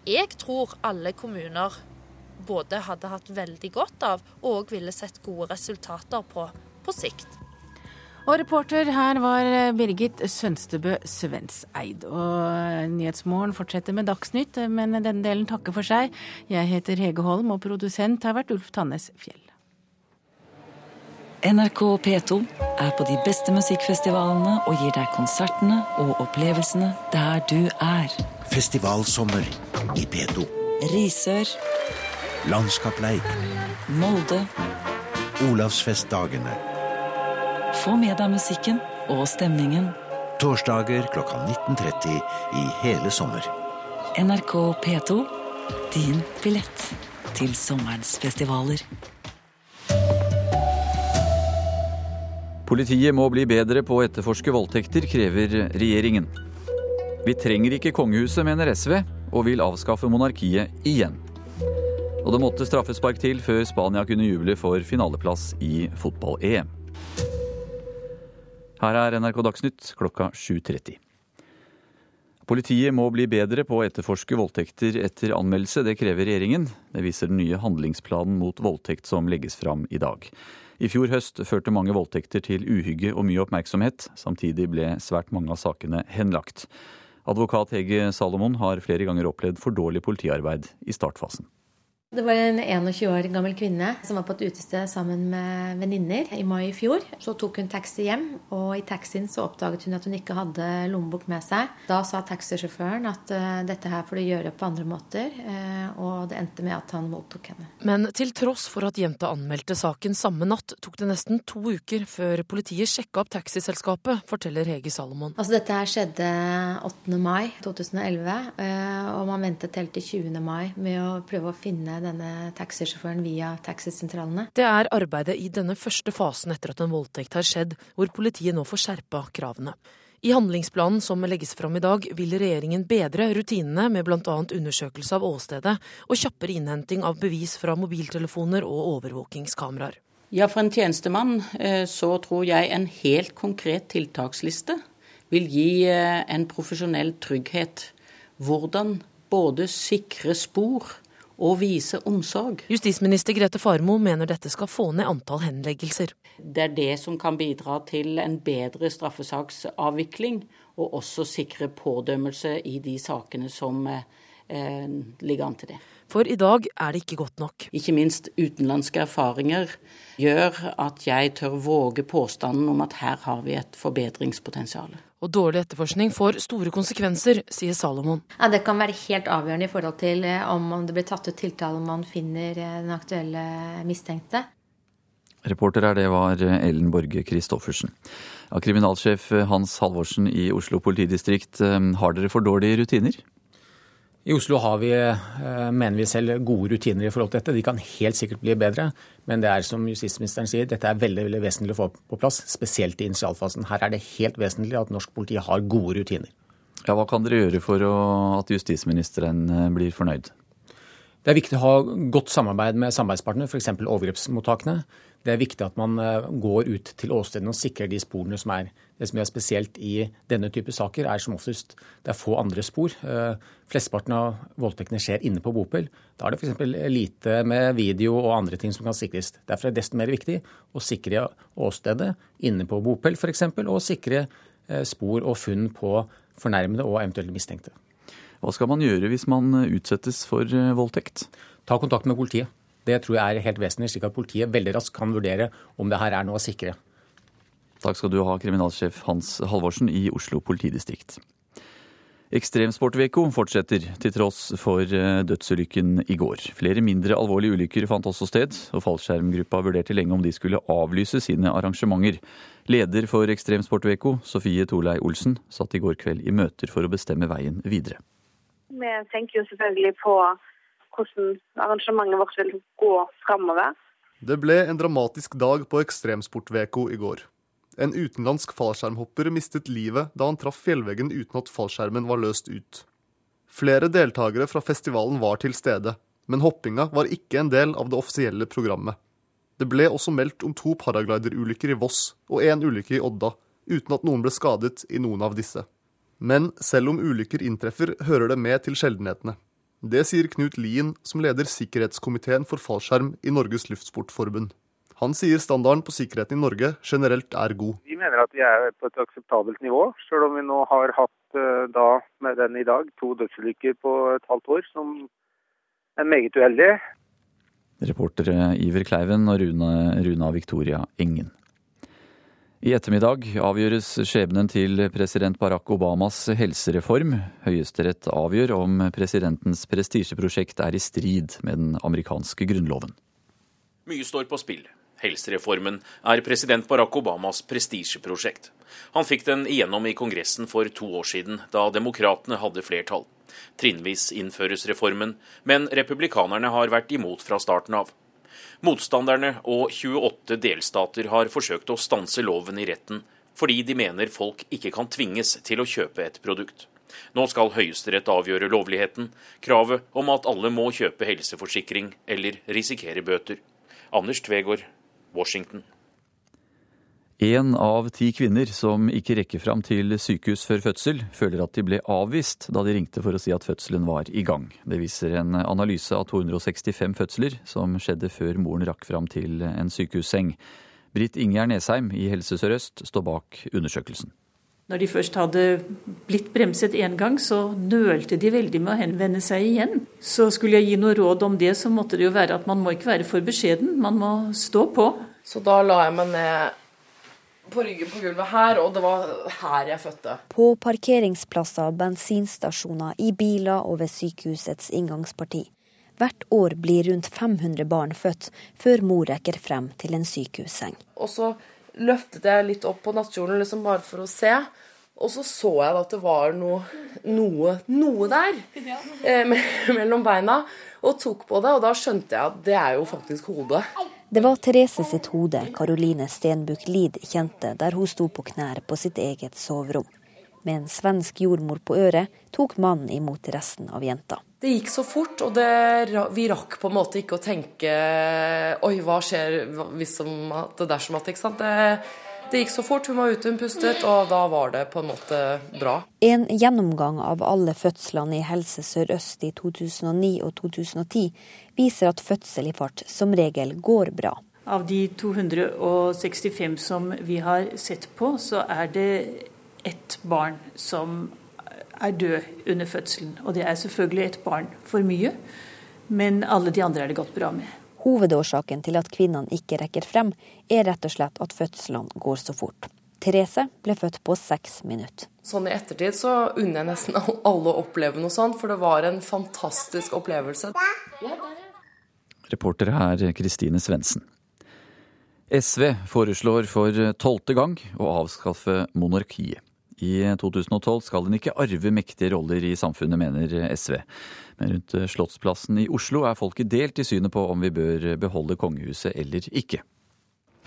jeg tror alle kommuner både hadde hatt veldig godt av og ville sett gode resultater på på sikt.
Og reporter her var Birgit Sønstebø Svenseid. Og Nyhetsmorgen fortsetter med Dagsnytt, men denne delen takker for seg. Jeg heter Hege Holm, og produsent har vært Ulf Tannes Fjell.
NRK P2 er på de beste musikkfestivalene og gir deg konsertene og opplevelsene der du er.
Festivalsommer i P2.
Risør.
Landskapleik.
Molde.
Olavsfestdagene.
Få med deg musikken og stemningen.
Torsdager klokka 19.30 i hele sommer.
NRK P2. Din billett til sommerens festivaler.
Politiet må bli bedre på å etterforske voldtekter, krever regjeringen. Vi trenger ikke kongehuset, mener SV, og vil avskaffe monarkiet igjen. Og det måtte straffespark til før Spania kunne juble for finaleplass i fotball-EM. Her er NRK Dagsnytt klokka 7.30. Politiet må bli bedre på å etterforske voldtekter etter anmeldelse. Det krever regjeringen. Det viser den nye handlingsplanen mot voldtekt som legges fram i dag. I fjor høst førte mange voldtekter til uhygge og mye oppmerksomhet. Samtidig ble svært mange av sakene henlagt. Advokat Hege Salomon har flere ganger opplevd for dårlig politiarbeid i startfasen.
Det var en 21 år gammel kvinne som var på et utested sammen med venninner i mai i fjor. Så tok hun taxi hjem, og i taxien så oppdaget hun at hun ikke hadde lommebok med seg. Da sa taxisjåføren at uh, dette her får du gjøre på andre måter, uh, og det endte med at han voldtok henne.
Men til tross for at jenta anmeldte saken samme natt, tok det nesten to uker før politiet sjekka opp taxiselskapet, forteller Hege Salomon.
Altså dette her skjedde 8. mai 2011, uh, og man ventet helt til 20. mai med å prøve å finne denne taxisjåføren via taxisentralene.
Det er arbeidet i denne første fasen etter at en voldtekt har skjedd, hvor politiet nå får skjerpa kravene. I handlingsplanen som legges fram i dag, vil regjeringen bedre rutinene med bl.a. undersøkelse av åstedet og kjappere innhenting av bevis fra mobiltelefoner og overvåkingskameraer.
Ja, for en tjenestemann så tror jeg en helt konkret tiltaksliste vil gi en profesjonell trygghet. Hvordan både sikre spor og vise omsorg.
Justisminister Grete Farmo mener dette skal få ned antall henleggelser.
Det er det som kan bidra til en bedre straffesaksavvikling, og også sikre pådømmelse i de sakene som eh, ligger an til det.
For i dag er det ikke godt nok.
Ikke minst utenlandske erfaringer gjør at jeg tør våge påstanden om at her har vi et forbedringspotensial.
Og dårlig etterforskning får store konsekvenser, sier Salomon.
Ja, Det kan være helt avgjørende i forhold til om det blir tatt ut tiltale om man finner den aktuelle mistenkte.
Reporter her, det var Ellen Borge Christoffersen. Ja, kriminalsjef Hans Halvorsen i Oslo politidistrikt, har dere for dårlige rutiner?
I Oslo har vi, mener vi selv, gode rutiner i forhold til dette. De kan helt sikkert bli bedre. Men det er som justisministeren sier, dette er veldig veldig vesentlig å få på plass. Spesielt i initialfasen. Her er det helt vesentlig at norsk politi har gode rutiner.
Ja, Hva kan dere gjøre for å, at justisministeren blir fornøyd?
Det er viktig å ha godt samarbeid med samarbeidspartnere, f.eks. overgrepsmottakene. Det er viktig at man eh, går ut til åstedene og sikrer de sporene som er. Det som er spesielt i denne type saker, er som oftest det er få andre spor. Eh, flesteparten av voldtektene skjer inne på bopel. Da er det f.eks. lite med video og andre ting som kan sikres. Derfor er det desto mer viktig å sikre åstedet inne på bopel f.eks., og sikre eh, spor og funn på fornærmede og eventuelle mistenkte.
Hva skal man gjøre hvis man utsettes for voldtekt?
Ta kontakt med politiet. Det tror jeg er helt vesentlig, slik at politiet veldig raskt kan vurdere om det her er noe å sikre.
Takk skal du ha, kriminalsjef Hans Halvorsen i Oslo politidistrikt. Ekstremsportveko fortsetter, til tross for eh, dødsulykken i går. Flere mindre alvorlige ulykker fant også sted, og fallskjermgruppa vurderte lenge om de skulle avlyse sine arrangementer. Leder for Ekstremsportveko, Sofie Torlei Olsen, satt i går kveld i møter for å bestemme veien videre.
Vi tenker jo selvfølgelig på hvordan arrangementet vårt vil gå framover.
Det ble en dramatisk dag på Ekstremsportveko i går. En utenlandsk fallskjermhopper mistet livet da han traff fjellveggen uten at fallskjermen var løst ut. Flere deltakere fra festivalen var til stede, men hoppinga var ikke en del av det offisielle programmet. Det ble også meldt om to paragliderulykker i Voss og én ulykke i Odda, uten at noen ble skadet i noen av disse. Men selv om ulykker inntreffer, hører det med til sjeldenhetene. Det sier Knut Lien, som leder sikkerhetskomiteen for fallskjerm i Norges Luftsportforbund. Han sier standarden på sikkerheten i Norge generelt er god.
Vi mener at vi er på et akseptabelt nivå, selv om vi nå har hatt eh, da, med den i dag to dødsulykker på et halvt år, som er meget uheldige.
Reportere Iver Kleiven og Runa, Runa Victoria Engen. I ettermiddag avgjøres skjebnen til president Barack Obamas helsereform. Høyesterett avgjør om presidentens prestisjeprosjekt er i strid med den amerikanske grunnloven.
Mye står på spill. Helsereformen er president Barack Obamas prestisjeprosjekt. Han fikk den igjennom i Kongressen for to år siden, da demokratene hadde flertall. Trinnvis innføres reformen, men republikanerne har vært imot fra starten av. Motstanderne og 28 delstater har forsøkt å stanse loven i retten, fordi de mener folk ikke kan tvinges til å kjøpe et produkt. Nå skal Høyesterett avgjøre lovligheten, kravet om at alle må kjøpe helseforsikring eller risikere bøter. Anders Tvegård, Washington.
Én av ti kvinner som ikke rekker fram til sykehus før fødsel, føler at de ble avvist da de ringte for å si at fødselen var i gang. Det viser en analyse av 265 fødsler som skjedde før moren rakk fram til en sykehusseng. Britt Ingjerd Nesheim i Helse Sør-Øst står bak undersøkelsen.
Når de først hadde blitt bremset én gang, så nølte de veldig med å henvende seg igjen. Så skulle jeg gi noe råd om det, så måtte det jo være at man må ikke være for beskjeden, man må stå på.
Så da la jeg meg ned på ryggen på gulvet her, og det var her jeg fødte.
På parkeringsplasser, bensinstasjoner, i biler og ved sykehusets inngangsparti. Hvert år blir rundt 500 barn født før mor rekker frem til en sykehusseng.
Og så løftet jeg litt opp på nattkjolen liksom bare for å se. Og så så jeg at det var noe, noe, noe der eh, mellom beina, og tok på det. Og da skjønte jeg at det er jo faktisk hodet.
Det var Therese sitt hode Karoline Stenbukk Lid kjente der hun sto på knær på sitt eget soverom. Med en svensk jordmor på øret tok mannen imot resten av jenta.
Det gikk så fort, og det, vi rakk på en måte ikke å tenke Oi, hva skjer hvis det dersom at Ikke sant. Det, det gikk så fort, hun var ute, hun pustet, og da var det på en måte bra.
En gjennomgang av alle fødslene i Helse Sør-Øst i 2009 og 2010 viser at fødsel i fart som regel går bra.
Av de 265 som vi har sett på, så er det ett barn som er død under fødselen. Og det er selvfølgelig et barn for mye, men alle de andre er det gått bra med.
Hovedårsaken til at kvinnene ikke rekker frem, er rett og slett at fødslene går så fort. Therese ble født på seks minutter.
Sånn i ettertid så unner jeg nesten alle å oppleve noe sånt, for det var en fantastisk opplevelse.
Reporter her Kristine Svendsen. SV foreslår for tolvte gang å avskaffe monarkiet. I 2012 skal den ikke arve mektige roller i samfunnet, mener SV. Men rundt Slottsplassen i Oslo er folket delt i synet på om vi bør beholde kongehuset eller ikke.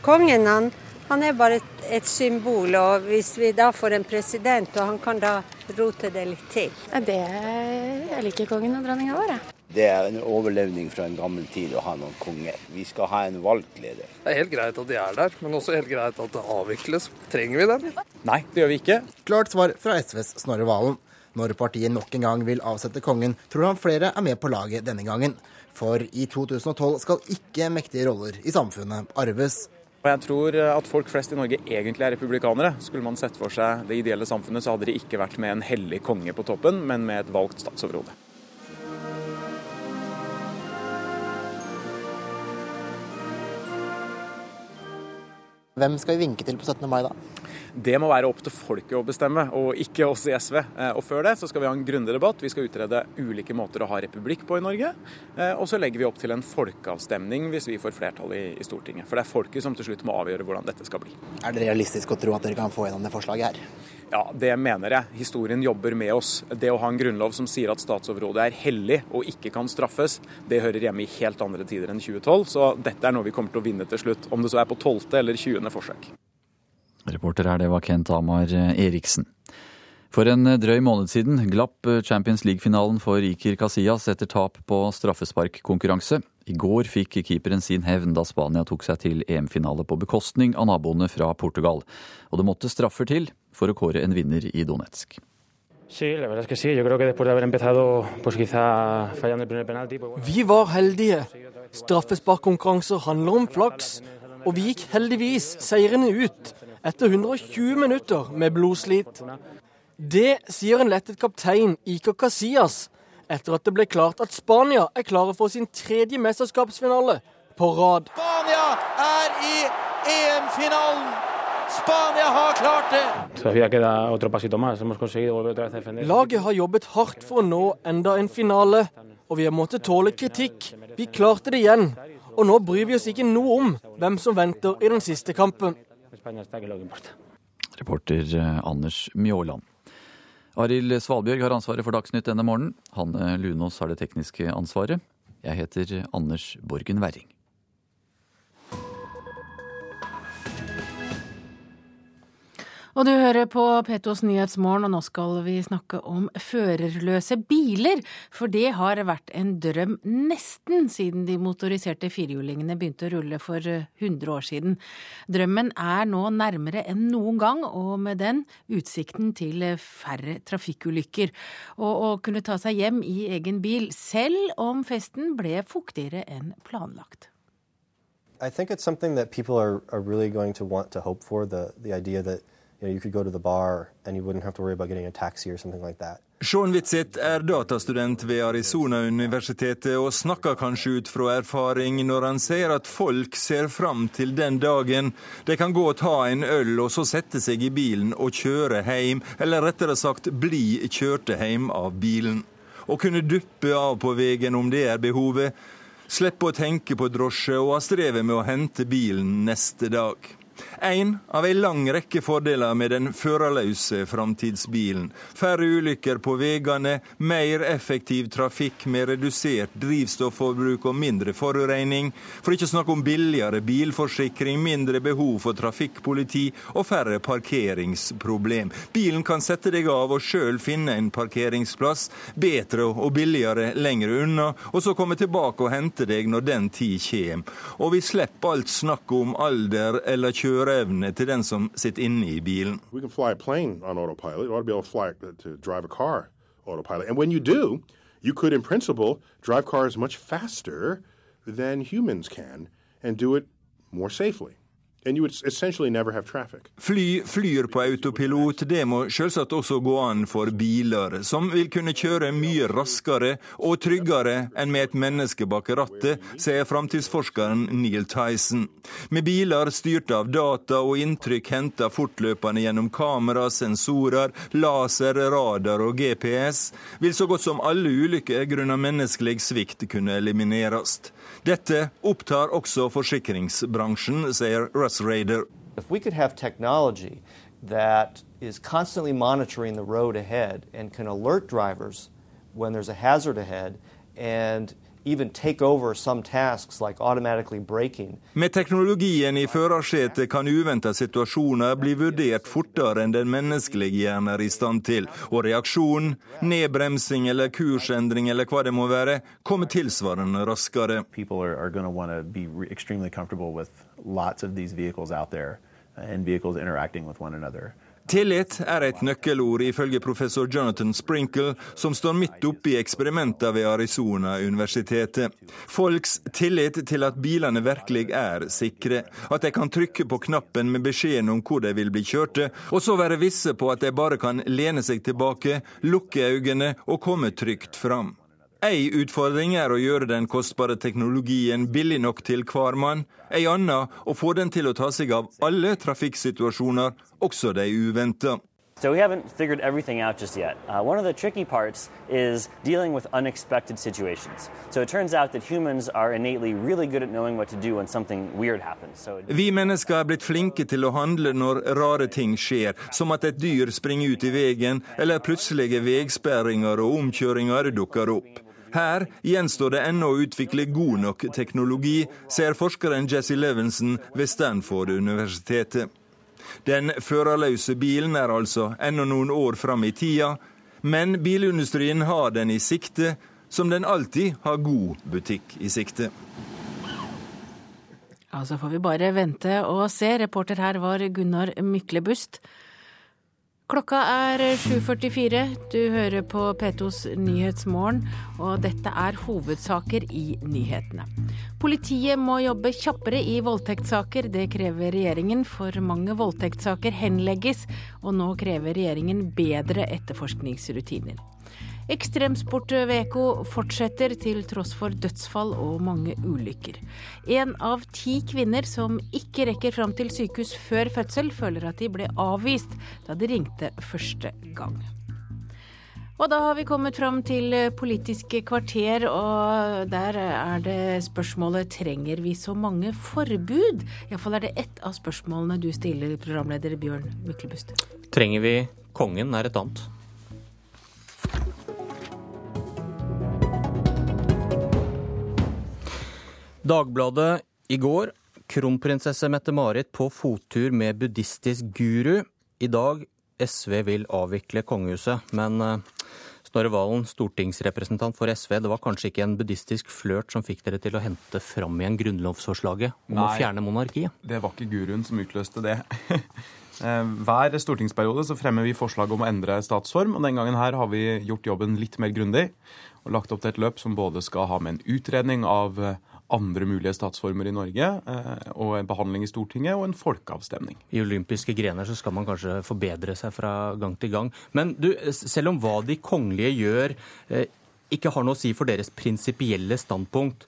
Kongen han, han er bare et, et, symbol, og hvis vi da får en president, og han kan da rote det litt til
det, Jeg liker kongen og dronninga vår, jeg.
Det er en overlevning fra en gammel tid å ha noen konger. Vi skal ha en valgt leder.
Det er helt greit at de er der, men også helt greit at det avvikles. Trenger vi dem?
Nei, det gjør vi ikke.
Klart svar fra SVs Snorre Valen. Når partiet nok en gang vil avsette kongen, tror han flere er med på laget denne gangen. For i 2012 skal ikke mektige roller i samfunnet arves.
Og jeg tror at folk flest i Norge egentlig er republikanere. Skulle man sett for seg det ideelle samfunnet, så hadde de ikke vært med en hellig konge på toppen, men med et valgt statsoverhode.
Hvem skal vi vinke til på 17. mai, da?
Det må være opp til folket å bestemme, og ikke oss i SV. Eh, og før det så skal vi ha en grundig debatt. Vi skal utrede ulike måter å ha republikk på i Norge. Eh, og så legger vi opp til en folkeavstemning hvis vi får flertall i, i Stortinget. For det er folket som til slutt må avgjøre hvordan dette skal bli.
Er det realistisk å tro at dere kan få gjennom det forslaget her?
Ja, det mener jeg. Historien jobber med oss. Det å ha en grunnlov som sier at statsoverhodet er hellig og ikke kan straffes, det hører hjemme i helt andre tider enn 2012. Så dette er noe vi kommer til å vinne til slutt. Om det så er på 12. eller 20. forsøk.
Reporter her, det var Kent Amar Eriksen. For en drøy måned siden glapp Champions League-finalen for Iker Casillas etter tap på straffesparkkonkurranse. I går fikk keeperen sin hevn da Spania tok seg til EM-finale på bekostning av naboene fra Portugal. Og det måtte straffer til for å kåre en vinner i Donetsk.
Vi var heldige. Straffesparkkonkurranser handler om flaks, og vi gikk heldigvis seirende ut etter 120 minutter med blodslit. Det sier en lettet kaptein Iker Casillas etter at det ble klart at Spania er klare for sin tredje mesterskapsfinale på rad.
Spania er i EM-finalen! Spania har klart det!
Laget har jobbet hardt for å nå enda en finale, og vi har måttet tåle kritikk. Vi klarte det igjen, og nå bryr vi oss ikke noe om hvem som venter i den siste kampen.
Reporter Anders Mjåland. Arild Svalbjørg har ansvaret for Dagsnytt denne morgenen. Hanne Lunås har det tekniske ansvaret. Jeg heter Anders Borgen Werring.
Og du hører på Petos Nyhetsmorgen, og nå skal vi snakke om førerløse biler. For det har vært en drøm nesten siden de motoriserte firehjulingene begynte å rulle for 100 år siden. Drømmen er nå nærmere enn noen gang, og med den utsikten til færre trafikkulykker. Og å kunne ta seg hjem i egen bil, selv om festen ble fuktigere enn planlagt.
I think it's something that people are, are really going to want to hope for, the, the idea that you.
Sean Witzit er datastudent ved Arizona-universitetet og snakker kanskje ut fra erfaring når han sier at folk ser fram til den dagen de kan gå og ta en øl og så sette seg i bilen og kjøre hjem, eller rettere sagt bli kjørte hjem av bilen. Å kunne duppe av på veien om det er behovet, slippe å tenke på drosje og ha strevet med å hente bilen neste dag. En av ei lang rekke fordeler med den førerløse framtidsbilen. Færre ulykker på veiene, mer effektiv trafikk med redusert drivstofforbruk og mindre forurensning. For ikke å snakke om billigere bilforsikring, mindre behov for trafikkpoliti og færre parkeringsproblem. Bilen kan sette deg av og sjøl finne en parkeringsplass, bedre og billigere lenger unna, og så komme tilbake og hente deg når den tid kommer. Og vi slipper alt snakket om alder eller kjøreevne til den som sitter inne i bilen.
We can fly a plane on autopilot. You ought to be able uh, to drive a car autopilot. And when you do, you could in principle drive cars much faster than humans can and do it more safely.
Fly flyr på autopilot. Det må selvsagt også gå an for biler, som vil kunne kjøre mye raskere og tryggere enn med et menneske bak rattet, sier framtidsforskeren Neil Tyson. Med biler styrt av data og inntrykk henta fortløpende gjennom kamera, sensorer, laser, radar og GPS, vil så godt som alle ulykker grunnet menneskelig svikt kunne elimineres. Dette opptar også forsikringsbransjen, sier Russ Raider.
If we could have technology that is constantly monitoring the road ahead and can alert drivers when there's a hazard ahead and
even take over some tasks like automatically braking.
Med teknologien i førersetet kan uventa situasjoner bli vurdert fortere enn den menneskelige hjernen er i stand til, og reaksjonen, nedbremsing eller kursendring eller hva det må være, kommer tilsvarende raskere.
Are, are going to want to be re- extremely comfortable with lots of these vehicles out there and vehicles interacting with one another.
Tillit er et nøkkelord, ifølge professor Jonathan Sprinkle, som står midt oppe i eksperimenter ved Arizona-universitetet. Folks tillit til at bilene virkelig er sikre, at de kan trykke på knappen med beskjeden om hvor de vil bli kjørte, og så være visse på at de bare kan lene seg tilbake, lukke øynene og komme trygt fram. Ei utfordring er å gjøre den kostbare teknologien billig nok til hver mann. Ei anna å få den til å ta seg av alle trafikksituasjoner, også de uventa.
So we haven't figured everything out just yet. Uh, one of the tricky parts is dealing with unexpected situations. So it turns out that humans are innately really good at knowing what to do when something weird happens. So
Vi mennesker er blitt flinke til å handle når rare ting skjer, som at et dyr springer ut i veien, eller plutselige veisperringer og omkjøringer dukker opp. Her gjenstår det ennå å utvikle god nok teknologi, ser forskeren Jesse Levinson ved Stanford-universitetet. Den førerløse bilen er altså ennå noen år fram i tida, men bilindustrien har den i sikte, som den alltid har god butikk i sikte.
Ja, Så får vi bare vente og se. Reporter her var Gunnar Myklebust. Klokka er 7.44. Du hører på P2s Nyhetsmorgen, og dette er hovedsaker i nyhetene. Politiet må jobbe kjappere i voldtektssaker. Det krever regjeringen. For mange voldtektssaker henlegges, og nå krever regjeringen bedre etterforskningsrutiner. Ekstremsportveko fortsetter til tross for dødsfall og mange ulykker. En av ti kvinner som ikke rekker fram til sykehus før fødsel, føler at de ble avvist da de ringte første gang. Og da har vi kommet fram til Politiske kvarter, og der er det spørsmålet trenger vi så mange forbud? Iallfall er det ett av spørsmålene du stiller, programleder Bjørn Myklebust.
Trenger vi kongen, er et annet. Dagbladet i går. Kronprinsesse Mette-Marit på fottur med buddhistisk guru. I dag SV vil avvikle kongehuset, men eh, Snorre Valen, stortingsrepresentant for SV, det var kanskje ikke en buddhistisk flørt som fikk dere til å hente fram igjen grunnlovsforslaget om
Nei.
å fjerne monarkiet?
Det var ikke guruen som utløste det. Eh, Hver stortingsperiode så fremmer vi forslag om å endre statsform, og den gangen her har vi gjort jobben litt mer grundig og lagt opp til et løp som både skal ha med en utredning av eh, andre mulige statsformer i Norge, eh, og en behandling i Stortinget og en folkeavstemning.
I olympiske grener så skal man kanskje forbedre seg fra gang til gang. Men du, selv om hva de kongelige gjør eh, ikke har noe å si for deres prinsipielle standpunkt,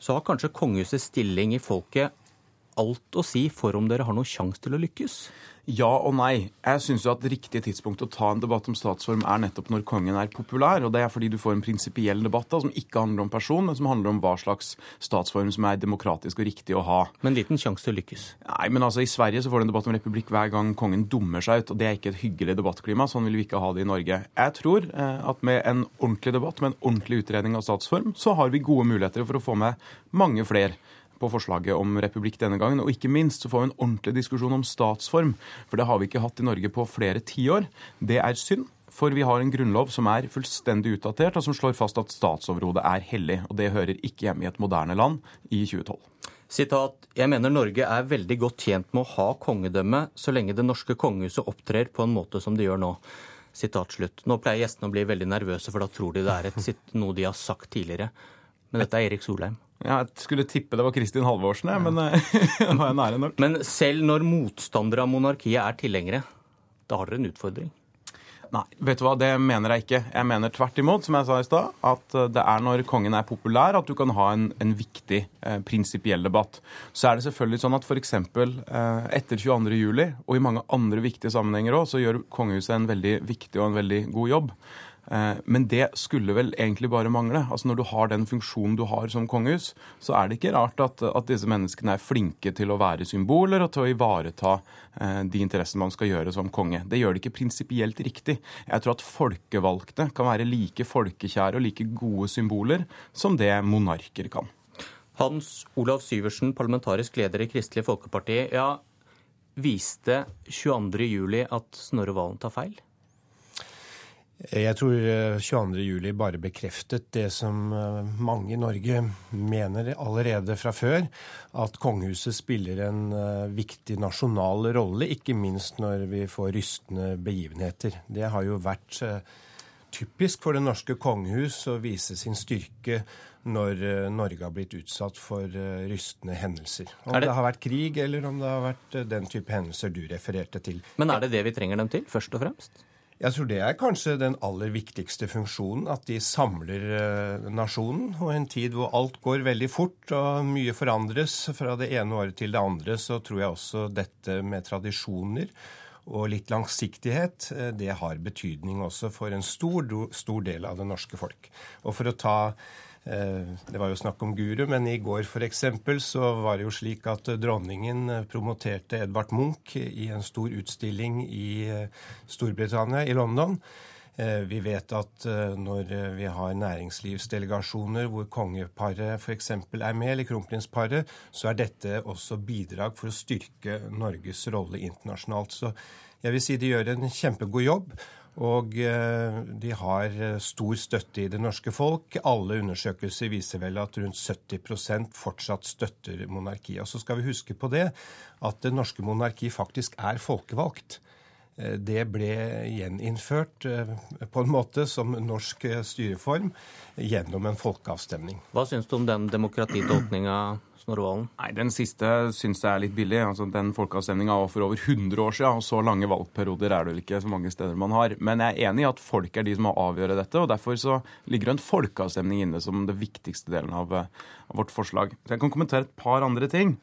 så har kanskje kongehusets stilling i folket alt å si for om dere har noen sjanse til å lykkes?
Ja og nei. Jeg syns at riktig tidspunkt å ta en debatt om statsform er nettopp når kongen er populær. Og det er fordi du får en prinsipiell debatt da, som ikke handler om person, men som handler om hva slags statsform som er demokratisk og riktig å ha.
Men liten sjanse til å lykkes?
Nei, men altså I Sverige så får du en debatt om republikk hver gang kongen dummer seg ut. og Det er ikke et hyggelig debattklima. Sånn vil vi ikke ha det i Norge. Jeg tror eh, at med en ordentlig debatt, med en ordentlig utredning av statsform, så har vi gode muligheter for å få med mange flere på forslaget om republikk denne gangen. Og ikke minst så får vi en ordentlig diskusjon om statsform. For det har vi ikke hatt i Norge på flere tiår. Det er synd. For vi har en grunnlov som er fullstendig utdatert, og som slår fast at statsoverhodet er hellig. Og det hører ikke hjemme i et moderne land i 2012.
Sitat, Jeg mener Norge er veldig godt tjent med å ha kongedømme så lenge det norske kongehuset opptrer på en måte som de gjør nå. Sitat slutt. Nå pleier gjestene å bli veldig nervøse, for da tror de det er et, noe de har sagt tidligere. Men dette er Erik Solheim.
Ja, jeg skulle tippe det var Kristin Halvorsen, jeg, men eh, nå er jeg nære nok.
Men selv når motstandere av monarkiet er tilhengere, da har dere en utfordring.
Nei, vet du hva, det mener jeg ikke. Jeg mener tvert imot, som jeg sa i stad, at eh, det er når kongen er populær at du kan ha en, en viktig eh, prinsipiell debatt. Så er det selvfølgelig sånn at f.eks. Eh, etter 22. juli, og i mange andre viktige sammenhenger òg, så gjør kongehuset en veldig viktig og en veldig god jobb. Eh, men det skulle vel egentlig bare mangle. Altså Når du har den funksjonen du har som kongehus, så er det ikke rart at, at disse menneskene er flinke til å være symboler og til å ivareta eh, de interessene man skal gjøre som konge. Det gjør det ikke prinsipielt riktig. Jeg tror at folkevalgte kan være like folkekjære og like gode symboler som det monarker kan.
Hans Olav Syversen, parlamentarisk leder i Kristelig Folkeparti. Ja, Viste 22.07 at Snorre Valen tar feil?
Jeg tror 22.07 eh, bare bekreftet det som eh, mange i Norge mener allerede fra før, at kongehuset spiller en eh, viktig nasjonal rolle, ikke minst når vi får rystende begivenheter. Det har jo vært typisk for det norske kongehus å vise sin styrke når Norge har blitt utsatt for rystende hendelser. Om det... det... har vært krig, eller om det har vært den type hendelser du refererte til.
Men er det det vi trenger dem til, først og fremst?
Jeg tror det er kanskje den aller viktigste funksjonen. At de samler eh, nasjonen. Og i en tid hvor alt går veldig fort og mye forandres fra det ene året til det andre, så tror jeg også dette med tradisjoner og litt langsiktighet, eh, det har betydning også for en stor, stor del av det norske folk. Og for å ta det var jo snakk om guru, men i går f.eks. så var det jo slik at dronningen eh, promoterte Edvard Munch i en stor utstilling i eh, Storbritannia, i London. Vi vet at når vi har næringslivsdelegasjoner hvor kongeparet f.eks. er med, eller kronprinsparet, så er dette også bidrag for å styrke Norges rolle internasjonalt. Så jeg vil si de gjør en kjempegod jobb. Og eh, de har eh, stor støtte i det norske folk. Alle undersøkelser viser vel at rundt 70% fortsatt støtter monarkiet. Og så skal vi huske på det at det norske monarki faktisk er folkevalgt. Eh, det ble gjeninnført på en måte som norsk styreform gjennom en folkeavstemning.
Hva syns du om den demokratitolkninga Snorre Valen?
Nei, Den siste syns jeg er litt billig. Altså, den folkeavstemninga var for over 100 år siden, og så lange valgperioder er det vel ikke så mange steder man har. Men jeg er enig i at folk er de som må avgjøre dette, og derfor så ligger det en folkeavstemning inne som det viktigste delen av, av vårt forslag. Så jeg kan kommentere et par andre ting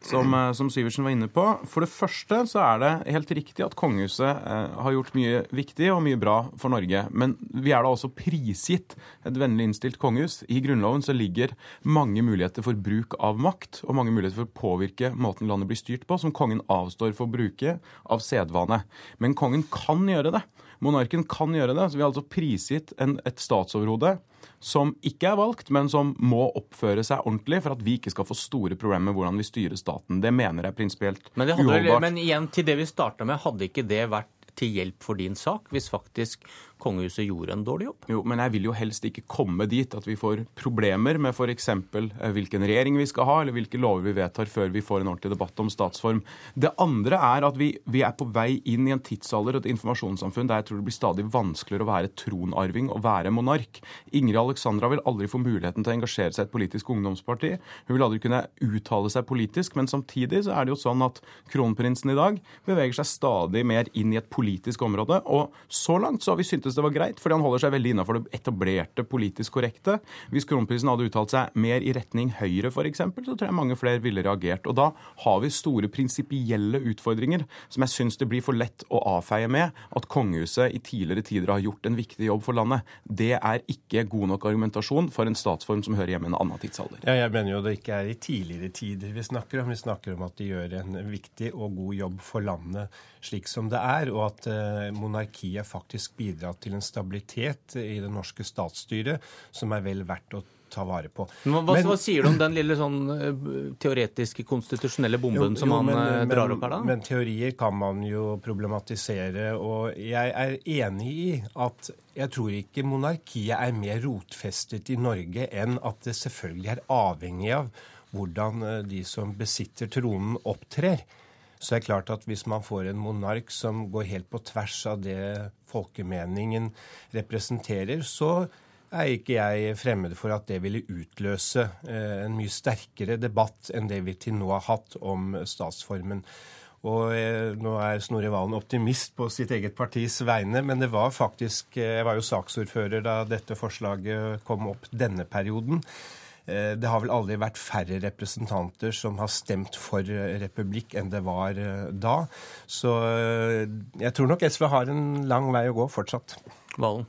som, eh, som, Syversen var inne på. For det første så er det helt riktig at kongehuset eh, har gjort mye viktig og mye bra for Norge. Men vi er da også prisgitt et vennlig innstilt kongehus. I Grunnloven så ligger mange muligheter for bruk av makt og mange muligheter for å påvirke måten landet blir styrt på, som kongen avstår for å bruke av sedvane. Men kongen kan gjøre det. Monarken kan gjøre det. Så vi har altså prisgitt en, et statsoverhode som ikke er valgt, men som må oppføre seg ordentlig for at vi ikke skal få store problemer med hvordan vi styrer staten. Det mener jeg prinsipielt
uholdbart. Men igjen til det vi starta med, hadde ikke det vært til hjelp for din sak, hvis faktisk kongehuset gjorde en dårlig jobb.
Jo, men jeg vil jo helst ikke komme dit at vi får problemer med f.eks. Eh, hvilken regjering vi skal ha, eller hvilke lover vi vedtar før vi får en ordentlig debatt om statsform. Det andre er at vi, vi er på vei inn i en tidsalder og et informasjonssamfunn der jeg tror det blir stadig vanskeligere å være tronarving og være monark. Ingrid Alexandra vil aldri få muligheten til å engasjere seg i et politisk ungdomsparti. Hun vil aldri kunne uttale seg politisk, men samtidig så er det jo sånn at kronprinsen i dag beveger seg stadig mer inn i et politisk område. Og så langt så har vi syntes syntes det var greit, fordi han holder seg veldig innafor det etablerte politisk korrekte. Hvis kronprisen hadde uttalt seg mer i retning Høyre f.eks., så tror jeg mange flere ville reagert. Og da har vi store prinsipielle utfordringer som jeg syns det blir for lett å avfeie med at kongehuset i tidligere tider har gjort en viktig jobb for landet. Det er ikke god nok argumentasjon for en statsform som hører hjemme i en annen tidsalder.
Ja, jeg mener jo det ikke er i tidligere tider vi snakker om. Vi snakker om at de gjør en viktig og god jobb for landet slik som det er, og at eh, monarkiet faktisk bidrar til en stabilitet i det norske statsstyret som er vel verdt å ta vare på.
Hva, men, hva, sier du om den lille sånn eh, teoretiske konstitusjonelle bomben jo, som han men, eh, drar opp her, da?
Men teorier kan man jo problematisere, og jeg er enig i at jeg tror ikke monarkiet er mer rotfestet i Norge enn at det selvfølgelig er avhengig av hvordan de som besitter tronen, opptrer. Så det er klart at hvis man får en monark som går helt på tvers av det folkemeningen representerer, så er ikke jeg fremmed for at det ville utløse eh, en mye sterkere debatt enn det vi til nå har hatt om statsformen. Og eh, nå er Snorre Valen optimist på sitt eget partis vegne, men det var faktisk eh, Jeg var jo saksordfører da dette forslaget kom opp denne perioden. Eh, det har vel aldri vært færre representanter som har stemt for eh, republikk enn det var eh, da. Så jeg tror nok SV har en lang vei å gå fortsatt.
Valen?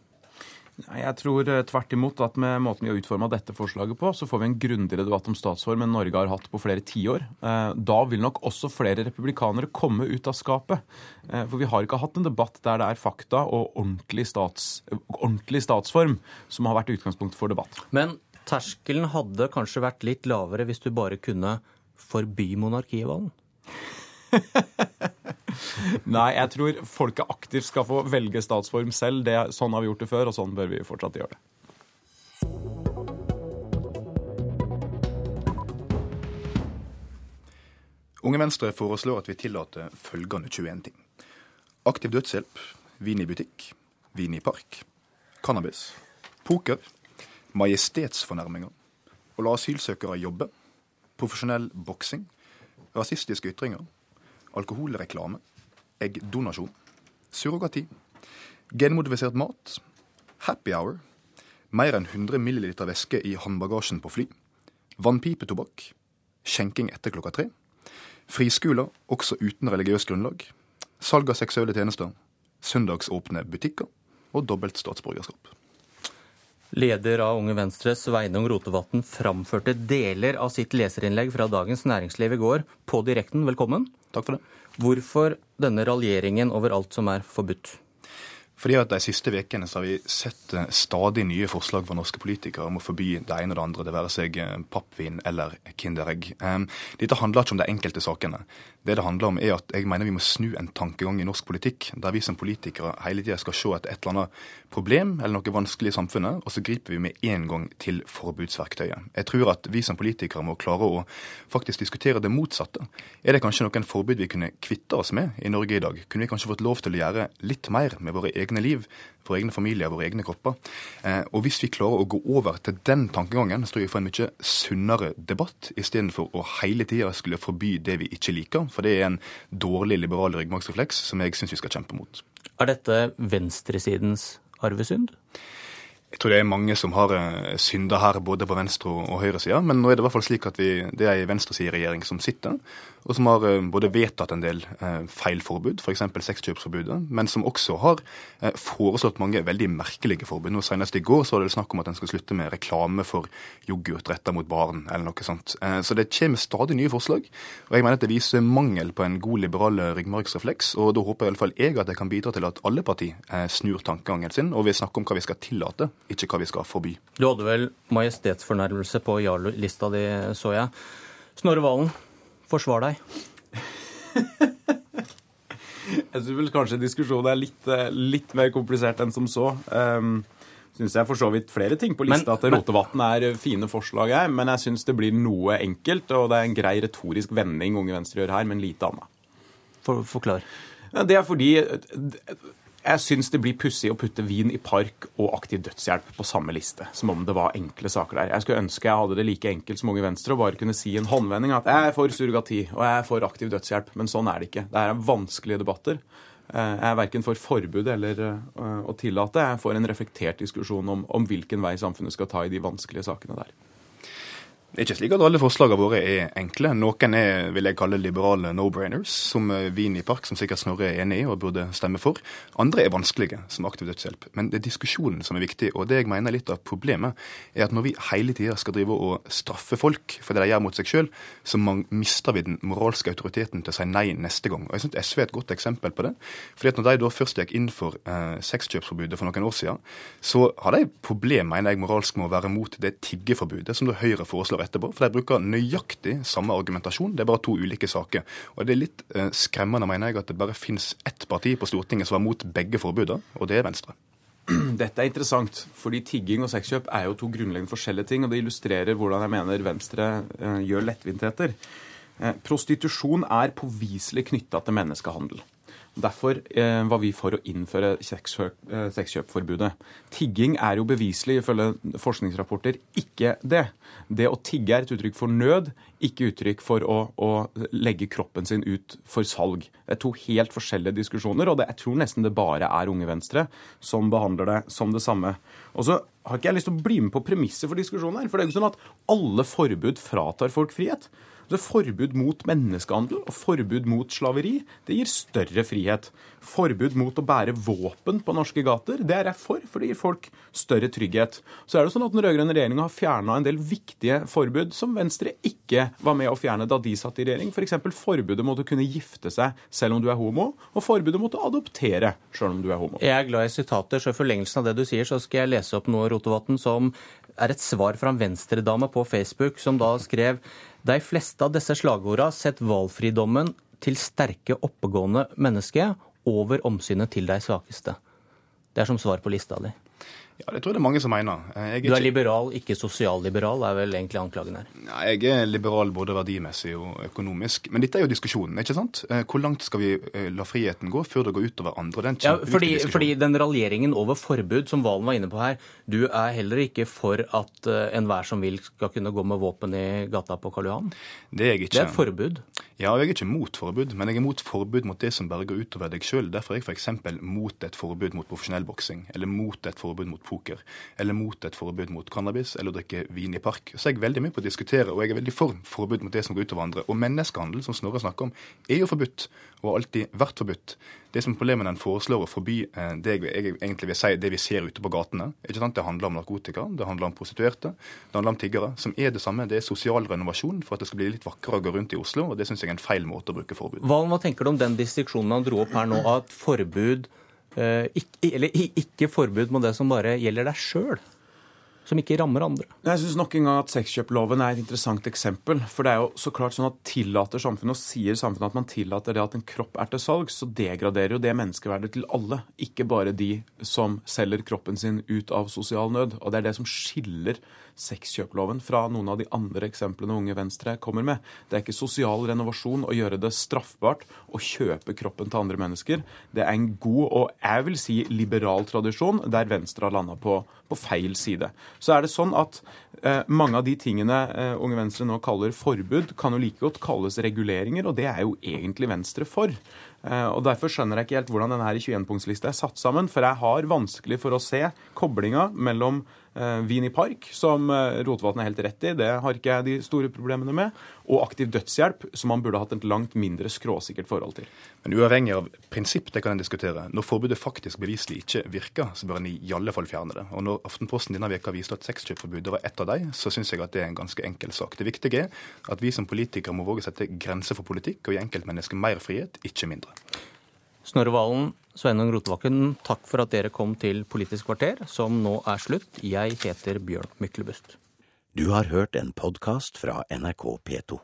Jeg tror tvert imot at med måten vi har utforma dette forslaget på, så får vi en grundigere debatt om statsform enn Norge har hatt på flere tiår. Eh, da vil nok også flere republikanere komme ut av skapet. Eh, for vi har ikke hatt en debatt der det er fakta og ordentlig, stats, ordentlig statsform som har vært utgangspunktet for debatt.
Men terskelen hadde kanskje vært litt lavere hvis du bare kunne forby monarkiet, Valen?
Nei, jeg tror folket aktivt skal få velge statsform selv. Det, sånn har vi gjort det før, og sånn bør vi fortsatt gjøre det.
Unge Venstre foreslår at vi tillater følgende 21 ting. Aktiv dødshjelp, vin i butikk, vin i park, cannabis, poker, majestetsfornærminger, å la asylsøkere jobbe, profesjonell boksing, rasistiske ytringer, alkoholreklame, eggdonasjon, surrogati, genmodifisert mat, happy hour, mer enn 100 ml væske i håndbagasjen på fly, vannpipetobakk, skjenking etter klokka tre, friskoler også uten religiøst grunnlag, salg av seksuelle tjenester, søndagsåpne butikker og dobbelt statsborgerskap.
Leder av Unge Venstre, Sveinung Rotevatn, framførte deler av sitt leserinnlegg fra Dagens Næringsliv i går på direkten. Velkommen.
Takk for det.
Hvorfor denne raljeringen over alt som er forbudt?
Fordi at De siste ukene har vi sett eh, stadig nye forslag fra norske politikere om å forby det ene og det andre, det være seg eh, pappvin eller Kinderegg. Dette handler ikke om de enkelte sakene. Det det handler om er at jeg mener vi må snu en tankegang i norsk politikk, der vi som politikere hele tida skal se etter et eller annet problem eller noe vanskelig i samfunnet, og så griper vi med en gang til forbudsverktøyet. Jeg tror at vi som politikere må klare å faktisk diskutere det motsatte. Er det kanskje noen forbud vi kunne kvitte oss med i Norge i dag? Kunne vi kanskje fått lov til å gjøre litt mer med våre egne liv? våre egne familier, våre egne kropper. Eh, og Hvis vi klarer å gå over til den tankegangen, så tror jeg vi får en mye sunnere debatt, istedenfor å hele tida skulle forby det vi ikke liker. For det er en dårlig liberal ryggmargsrefleks som jeg syns vi skal kjempe mot.
Er dette venstresidens arvesynd?
Jeg tror det er mange som har uh, synda her, både på venstre- og høyresida. Men nå er det i hvert fall slik at vi, det er ei venstresideregjering som sitter, og som har uh, både vedtatt en del uh, feilforbud, f.eks. sexkjøpsforbudet, men som også har foreslått mange veldig merkelige forbud. Nå Senest i går så var det snakk om at en skal slutte med reklame for yoghurt retta mot barn, eller noe sånt. så det kommer stadig nye forslag, og jeg mener at det viser mangel på en god liberal ryggmargsrefleks, og da håper i hvert fall jeg at jeg kan bidra til at alle partier snur tankegangen sin og vil snakke om hva vi skal tillate ikke hva vi skal forby.
Du hadde vel majestetsfornærmelse på ja-lista di, så jeg. Snorre Valen, forsvar deg.
jeg syns vel kanskje diskusjonen er litt, eh, litt, mer komplisert enn som så. Um, syns jeg for så vidt flere ting på lista men, til Rotevatn er fine forslag her, men jeg syns det blir noe enkelt, og det er en grei retorisk vending Unge Venstre gjør her, men lite annet.
For, forklar.
Det er fordi jeg syns det blir pussig å putte vin i park og aktiv dødshjelp på samme liste, som om det var enkle saker der. Jeg skulle ønske jeg hadde det like enkelt som Unge Venstre og bare kunne si en håndvending at jeg er for surrogati og jeg er for aktiv dødshjelp, men sånn er det ikke. Det er vanskelige debatter. Eh, jeg er verken for forbud eller eh, å tillate. Jeg får en reflektert diskusjon om, om hvilken vei samfunnet skal ta i de vanskelige sakene der.
Det er ikke slik at alle forslagene våre er enkle. Noen er vil jeg kalle liberale no-brainers, som Wien i Park, som sikkert Snorre er enig i og burde stemme for. Andre er vanskelige, som aktiv dødshjelp. Men det er diskusjonen som er viktig. Og det jeg mener litt av problemet, er at når vi hele tida skal drive og straffe folk for det de gjør mot seg sjøl, så mister vi den moralske autoriteten til å si nei neste gang. Og jeg syns SV er et godt eksempel på det. Fordi at når de da først gikk inn for eh, sexkjøpsforbudet for noen år siden, så har de problem, mener jeg, moralsk med å være mot det tiggeforbudet som da Høyre foreslår år etterpå. For de bruker nøyaktig samme argumentasjon. Det er bare to ulike saker. Og det er litt eh, skremmende, mener jeg, at det bare finnes ett parti på Stortinget som var mot begge forbudene, og det er Venstre.
Dette er interessant, fordi tigging og sexkjøp er jo to grunnleggende forskjellige ting. Og det illustrerer hvordan jeg mener Venstre eh, gjør lettvintheter. Eh, prostitusjon er påviselig knytta til menneskehandel. Derfor eh, var vi for å innføre eh, sexkjøpforbudet. Tigging er jo beviselig, ifølge forskningsrapporter, ikke det. Det å tigge er et uttrykk for nød, ikke uttrykk for å, å legge kroppen sin ut for salg. Det er to helt forskjellige diskusjoner, og det, jeg tror nesten det bare er Unge Venstre som behandler det som det samme. Og så har ikke jeg lyst til å bli med på premisset for diskusjonen her. For det er jo ikke sånn at alle forbud fratar folk frihet. Så Forbud mot menneskehandel og forbud mot slaveri det gir større frihet. Forbud mot å bære våpen på norske gater det er jeg for, for det gir folk større trygghet. Så er det sånn at Den rød-grønne regjeringa har fjerna en del viktige forbud som Venstre ikke var med å fjerne da de satt i regjering. F.eks. For forbudet mot å kunne gifte seg selv om du er homo, og forbudet mot å adoptere selv om du er homo.
Jeg er glad i sitater, så i forlengelsen av det du sier, så skal jeg lese opp noe, Rotevatn, som er et svar fra en venstredame på Facebook, som da skrev de fleste av disse slagorda setter valgfridommen til sterke, oppegående mennesker over omsynet til de svakeste. Det er som svar på lista di.
Ja, Det tror jeg det er mange som mener.
Er du er liberal, ikke sosialliberal, er vel egentlig anklagen her?
Ja, jeg er liberal både verdimessig og økonomisk. Men dette er jo diskusjonen, ikke sant? Eh, hvor langt skal vi eh, la friheten gå før det går utover andre? Det er en
ja, fordi, fordi den raljeringen over forbud som Valen var inne på her, du er heller ikke for at enhver som vil skal kunne gå med våpen i gata på Karl Johan?
Det er jeg ikke.
Det er forbud.
Ja, og jeg er ikke mot forbud, men jeg er mot forbud mot det som bare går utover deg sjøl. Derfor er jeg f.eks. mot et forbud mot profesjonell boksing, eller mot et forbud mot poker, eller mot et forbud mot cannabis eller å drikke vin i park. Så jeg er veldig mye på å diskutere, og jeg er veldig for forbud mot det som går utover andre. Og menneskehandel, som Snorre snakker om, er jo forbudt, og har alltid vært forbudt. Det som er problemet når en foreslår å forby eh, det jeg egentlig vil si, det vi ser ute på gatene. Ikke sant? Det handler om narkotika, det handler om prostituerte, det handler om tiggere, som er det samme. Det er sosial renovasjon for at det skal bli litt vakrere å gå rundt i Oslo, og det syns jeg er en feil måte å bruke forbud.
Valen, hva tenker du om den distriksjonen han dro opp her nå, at forbud Eh, ikke, eller ikke forbud mot det som bare gjelder deg sjøl som ikke rammer andre.
Jeg syns nok en gang at sexkjøploven er et interessant eksempel. For det er jo så klart sånn at tillater samfunnet, og sier samfunnet at man tillater det at en kropp er til salg, så degraderer jo det menneskeverdet til alle. Ikke bare de som selger kroppen sin ut av sosial nød. Og det er det som skiller sexkjøploven fra noen av de andre eksemplene Unge Venstre kommer med. Det er ikke sosial renovasjon å gjøre det straffbart å kjøpe kroppen til andre mennesker. Det er en god og jeg vil si liberal tradisjon der Venstre har landa på, på, feil side. Så er det sånn at eh, mange av de tingene eh, Unge Venstre nå kaller forbud, kan jo like godt kalles reguleringer, og det er jo egentlig Venstre for. Eh, og Derfor skjønner jeg ikke helt hvordan denne 21-punktslista er satt sammen. For jeg har vanskelig for å se koblinga mellom eh, Vin i park, som eh, Rotevatn er helt rett i, det har ikke jeg de store problemene med, og aktiv dødshjelp, som man burde hatt et langt mindre skråsikkert forhold til.
Men uavhengig av prinsipp, det kan en diskutere. Når forbudet faktisk beviselig ikke virker, så bør en i alle fall fjerne det. Og når Aftenposten denne veka viste at sexkjøpforbudet var ett av dem, så syns jeg at det er en ganske enkel sak. Det viktige er at vi som politikere må våge å sette grenser for politikk og gi enkeltmennesket mer frihet, ikke mindre.
Snorre Valen, Sveinung Rotebakken, takk for at dere kom til Politisk kvarter, som nå er slutt. Jeg heter Bjørn Myklebust.
Du har hørt en podkast fra NRK P2.